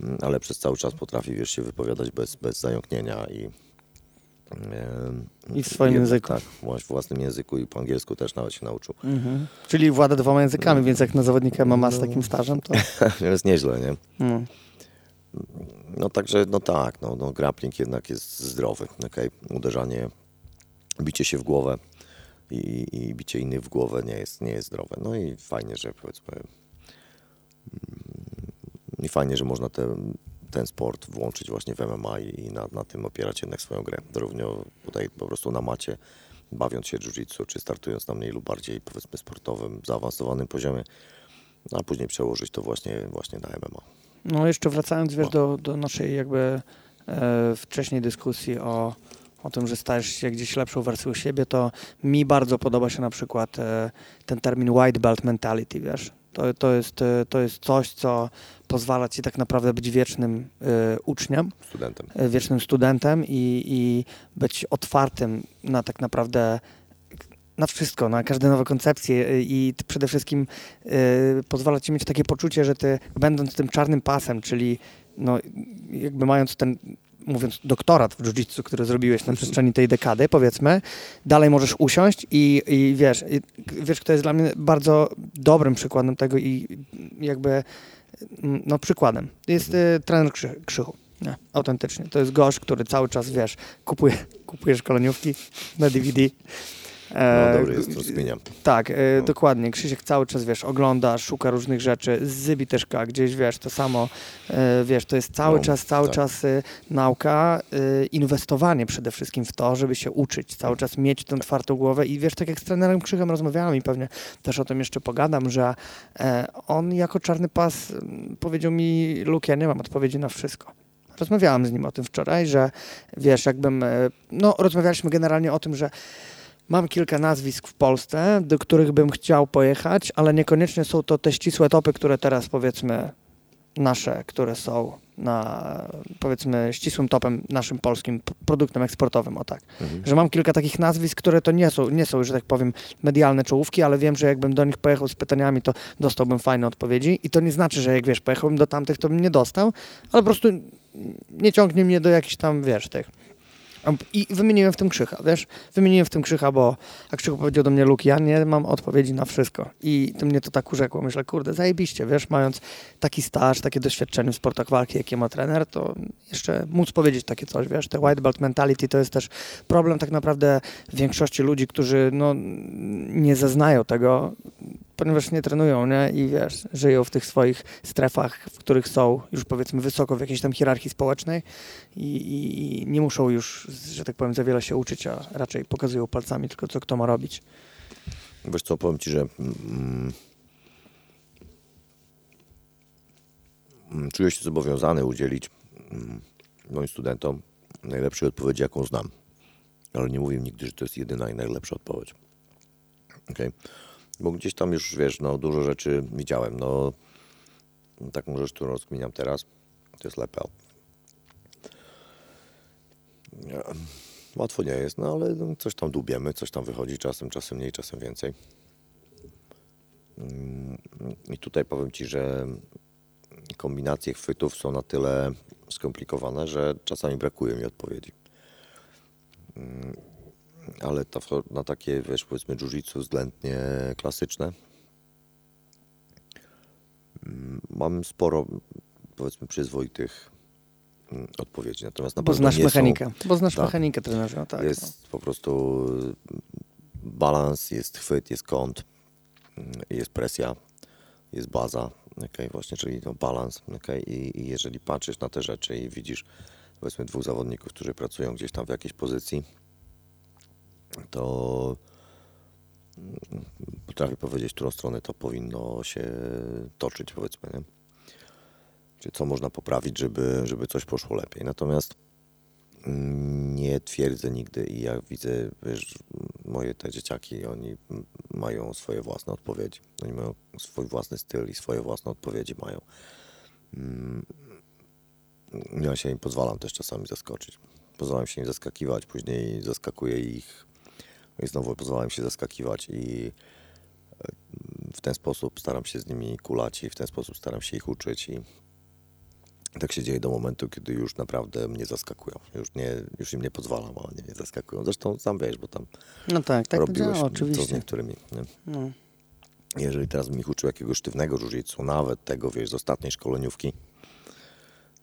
mm, ale przez cały czas potrafi wiesz, się wypowiadać bez, bez zająknienia i i w swoim języku. Tak, w własnym języku i po angielsku też nawet się nauczył. Mhm. Czyli włada dwoma językami, no. więc jak na zawodnika MMA z no. takim stażem, to... jest nieźle, nie? No. no także, no tak, no, no grappling jednak jest zdrowy, okay? Uderzanie, bicie się w głowę i, i bicie innych w głowę nie jest, nie jest zdrowe. No i fajnie, że powiedzmy mm, i fajnie, że można te ten sport włączyć właśnie w MMA i na, na tym opierać jednak swoją grę. Równo tutaj po prostu na macie, bawiąc się jiu-jitsu, czy startując na mniej lub bardziej powiedzmy sportowym, zaawansowanym poziomie, a później przełożyć to właśnie, właśnie na MMA. No jeszcze wracając wiesz, do, do naszej jakby e, wcześniej dyskusji o, o tym, że stajesz się gdzieś lepszą wersją siebie, to mi bardzo podoba się na przykład e, ten termin white belt mentality, wiesz. To, to, jest, e, to jest coś, co pozwala ci tak naprawdę być wiecznym y, uczniem, Studentem. y, wiecznym studentem i, i być otwartym na tak naprawdę na wszystko, na każde nowe koncepcje i przede wszystkim y, pozwala ci mieć takie poczucie, że ty będąc tym czarnym pasem, czyli no, jakby mając ten mówiąc doktorat w jiu-jitsu, który zrobiłeś na przestrzeni tej dekady, powiedzmy, dalej możesz usiąść i, i wiesz, i, wiesz, kto jest dla mnie bardzo dobrym przykładem tego i jakby no przykładem. Jest y, trener Krzy, Krzychu. Nie, autentycznie. To jest gość, który cały czas, wiesz, kupuje, kupuje szkoleniówki na DVD. No E, dobry jest, rozkminiam. tak, e, No. dokładnie. Krzysiek cały czas, wiesz, ogląda, szuka różnych rzeczy. Zybi też gdzieś, wiesz, to samo, e, wiesz, to jest cały No, czas, cały tak. czas nauka, inwestowanie przede wszystkim w to, żeby się uczyć, cały czas mieć tę otwartą głowę i wiesz, tak jak z trenerem Krzychem rozmawiałem i pewnie też o tym jeszcze pogadam, że on jako czarny pas m, powiedział mi, Luke, ja nie mam odpowiedzi na wszystko. Rozmawiałem z nim o tym wczoraj, że wiesz, jakbym, no rozmawialiśmy generalnie o tym, że Mam kilka nazwisk w Polsce, do których bym chciał pojechać, ale niekoniecznie są to te ścisłe topy, które teraz powiedzmy nasze, które są na powiedzmy ścisłym topem naszym polskim produktem eksportowym, o tak. Mhm. Że mam kilka takich nazwisk, które to nie są, nie są, że tak powiem, medialne czołówki, ale wiem, że jakbym do nich pojechał z pytaniami, to dostałbym fajne odpowiedzi i to nie znaczy, że jak wiesz, pojechałbym do tamtych, to bym nie dostał, ale po prostu nie ciągnie mnie do jakichś tam, wiesz, tych i wymieniłem w tym Krzycha, wiesz? Wymieniłem w tym Krzycha, bo a Krzychu powiedział do mnie, Luke, ja nie mam odpowiedzi na wszystko. I to mnie to tak urzekło. Myślę, kurde, zajebiście, wiesz? Mając taki staż, takie doświadczenie w sportach walki, jakie ma trener, to jeszcze móc powiedzieć takie coś, wiesz? Te white belt mentality to jest też problem tak naprawdę większości ludzi, którzy no, nie zeznają tego, ponieważ nie trenują, nie? I wiesz, żyją w tych swoich strefach, w których są już powiedzmy wysoko w jakiejś tam hierarchii społecznej i, i, i nie muszą już, że tak powiem, za wiele się uczyć, a raczej pokazują palcami tylko, co kto ma robić. Wiesz co, powiem Ci, że mm, mm, czuję się zobowiązany udzielić mm, moim studentom najlepszej odpowiedzi, jaką znam. Ale nie mówię nigdy, że to jest jedyna i najlepsza odpowiedź. Okay? Bo gdzieś tam już, wiesz, no, dużo rzeczy widziałem. No, taką rzecz, którą rozkminiam teraz, to jest lepel. Nie, Łatwo nie jest, no ale coś tam dubiemy, coś tam wychodzi, czasem, czasem mniej, czasem więcej. I tutaj powiem Ci, że kombinacje chwytów są na tyle skomplikowane, że czasami brakuje mi odpowiedzi. Mm, Ale to na takie, wiesz, powiedzmy jiu-jitsu względnie klasyczne mm, mam sporo, powiedzmy, przyzwoitych mm, odpowiedzi. Natomiast na Bo znasz nie są- mechanikę. Bo znasz Tak. mechanikę trenerze, no tak. jest po prostu balans, jest chwyt, jest kąt, mm, jest presja, jest baza, okay, właśnie, czyli to balans. Okay, i, I jeżeli patrzysz na te rzeczy i widzisz powiedzmy dwóch zawodników, którzy pracują gdzieś tam w jakiejś pozycji, to mm, potrafię powiedzieć, którą stronę to powinno się toczyć, powiedzmy. Nie? Czy co można poprawić, żeby, żeby coś poszło lepiej. Natomiast Mm, Nie twierdzę nigdy i jak widzę, wiesz, moje te dzieciaki, oni mają swoje własne odpowiedzi. Oni mają swój własny styl i swoje własne odpowiedzi mają. Mm, Ja się im pozwalam też czasami zaskoczyć. Pozwalam się im zaskakiwać, później zaskakuję ich i znowu pozwalam się zaskakiwać i e, w ten sposób staram się z nimi kulać i w ten sposób staram się ich uczyć i tak się dzieje do momentu, kiedy już naprawdę mnie zaskakują. Już, nie, już im nie pozwalam, a oni mnie zaskakują. Zresztą sam wiesz, bo tam No tak, tak to robiłeś działa, co z oczywiście. niektórymi. Nie? No. Jeżeli teraz bym ich uczył jakiegoś sztywnego jiu nawet tego, wiesz, z ostatniej szkoleniówki,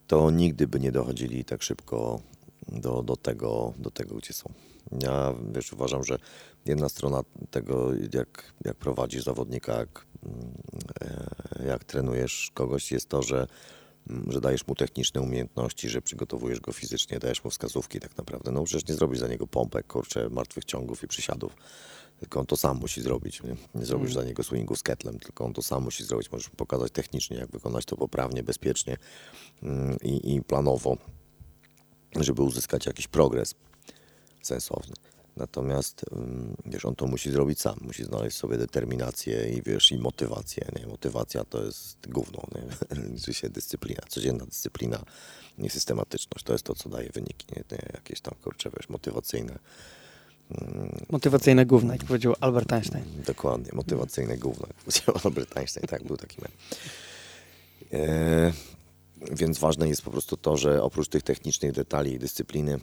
to nigdy by nie dochodzili tak szybko do, do, tego, do tego, gdzie są. Ja, wiesz, uważam, że jedna strona tego, jak, jak prowadzisz zawodnika, jak, mm, e, jak trenujesz kogoś, jest to, że, mm, że dajesz mu techniczne umiejętności, że przygotowujesz go fizycznie, dajesz mu wskazówki tak naprawdę. No przecież nie zrobisz za niego pompek, kurczę, martwych ciągów i przysiadów tylko on to sam musi zrobić. Nie, nie zrobisz za niego swingu z ketlem, tylko on to sam musi zrobić. Możesz pokazać technicznie, jak wykonać to poprawnie, bezpiecznie mm, i, i planowo, żeby uzyskać jakiś progres sensowny. Natomiast wiesz, on to musi zrobić sam, musi znaleźć sobie determinację i wiesz, i motywację. Nie? Motywacja to jest gówno, nie? liczy się dyscyplina, codzienna dyscyplina, niesystematyczność. To jest to, co daje wyniki, nie? nie jakieś tam, kurcze, wiesz, motywacyjne. Motywacyjne gówno, jak powiedział Albert Einstein. Dokładnie, motywacyjne gówno, jak powiedział Albert Einstein, tak, był taki mem. E, więc ważne jest po prostu to, że oprócz tych technicznych detali i dyscypliny,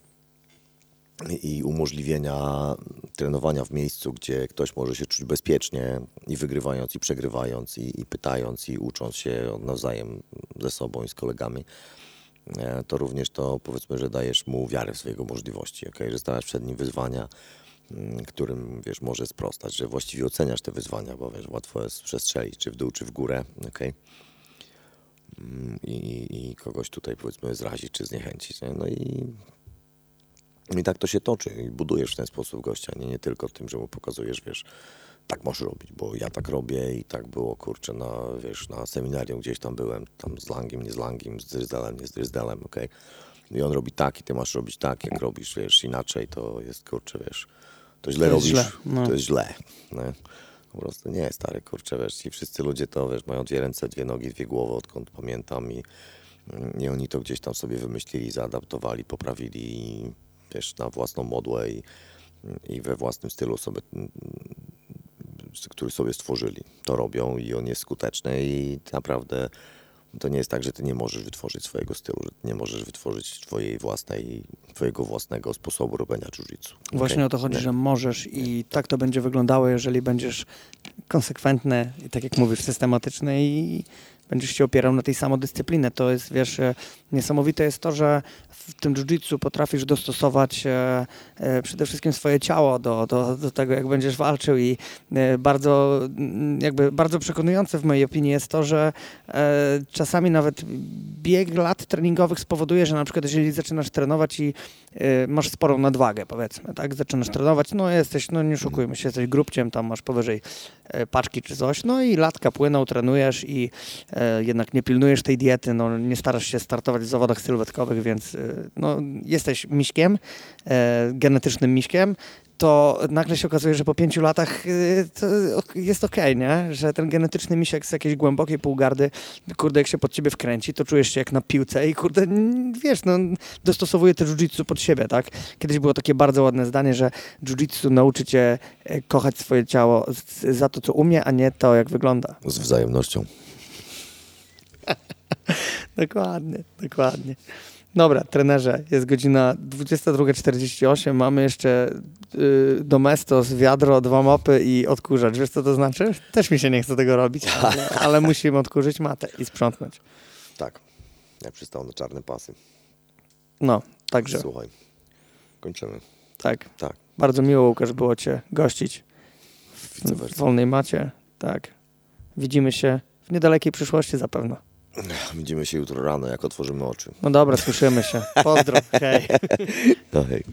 i umożliwienia trenowania w miejscu, gdzie ktoś może się czuć bezpiecznie i wygrywając, i przegrywając, i, i pytając, i ucząc się nawzajem ze sobą i z kolegami, e, to również to powiedzmy, że dajesz mu wiarę w swojego możliwości, okay? że stawiasz przed nim wyzwania, mm, którym wiesz, może sprostać, że właściwie oceniasz te wyzwania, bo wiesz, łatwo jest przestrzelić, czy w dół, czy w górę, okay? Mm, I, i kogoś tutaj powiedzmy zrazić, czy zniechęcić. Nie? No i i tak to się toczy i budujesz w ten sposób gościa, nie, nie tylko tym, że mu pokazujesz, wiesz, tak możesz robić, bo ja tak robię i tak było, kurczę, na, wiesz, na seminarium gdzieś tam byłem, tam z Langiem, nie z Langiem, z Dryzdelem, nie z Dryzdelem, okej. Okay? I on robi tak i ty masz robić tak, jak robisz, wiesz, inaczej to jest, kurczę, wiesz, to źle to robisz, źle. No. to jest źle, nie? Po prostu nie, stary, kurczę, wiesz, ci wszyscy ludzie to, wiesz, mają dwie ręce, dwie nogi, dwie głowy, odkąd pamiętam i, i oni to gdzieś tam sobie wymyślili, zaadaptowali, poprawili i wiesz, na własną modłę i, i we własnym stylu sobie, który sobie stworzyli. To robią i on jest skuteczny i naprawdę to nie jest tak, że ty nie możesz wytworzyć swojego stylu, że ty nie możesz wytworzyć twojej własnej, twojego własnego sposobu robienia jiu-jitsu. Właśnie okay? o to chodzi, nie. że możesz i tak to będzie wyglądało, jeżeli będziesz konsekwentny i tak jak mówisz, systematyczny i będziesz się opierał na tej samodyscyplinie. To jest, wiesz, e, niesamowite jest to, że w tym jiu-jitsu potrafisz dostosować e, e, przede wszystkim swoje ciało do, do, do tego, jak będziesz walczył i bardzo, mm, jakby bardzo przekonujące w mojej opinii jest to, że czasami nawet bieg lat treningowych spowoduje, że na przykład jeżeli zaczynasz trenować i masz sporą nadwagę, powiedzmy, tak, zaczynasz trenować, no jesteś, no nie szukujmy się, jesteś grubciem, tam masz powyżej paczki czy coś, no i latka płyną, trenujesz i jednak nie pilnujesz tej diety, no, nie starasz się startować w zawodach sylwetkowych, więc e, no, jesteś miśkiem, e, genetycznym miśkiem, to nagle się okazuje, że po pięciu latach jest okej, okay, nie? Że ten genetyczny misiek z jakiejś głębokiej półgardy, kurde, jak się pod ciebie wkręci, to czujesz się jak na piłce i kurde, wiesz, no, dostosowuje te jiu-jitsu pod siebie, tak? Kiedyś było takie bardzo ładne zdanie, że jiu-jitsu nauczy cię kochać swoje ciało za to, co umie, a nie to, jak wygląda. Z wzajemnością. dokładnie, dokładnie. Dobra, trenerze, jest godzina 22.48, mamy jeszcze y, domestos, wiadro, dwa mopy i odkurzacz. Wiesz, co to znaczy? Też mi się nie chce tego robić, ale, ale musimy odkurzyć matę i sprzątnąć. Tak, ja przystał na czarne pasy. No, także. Słuchaj, kończymy. Tak. Tak. Bardzo miło, Łukasz, było Cię gościć w, w wolnej macie. Tak. Widzimy się w niedalekiej przyszłości zapewne. Widzimy się jutro rano, jak otworzymy oczy. No dobra, słyszymy się. Pozdro. Hej. No hej.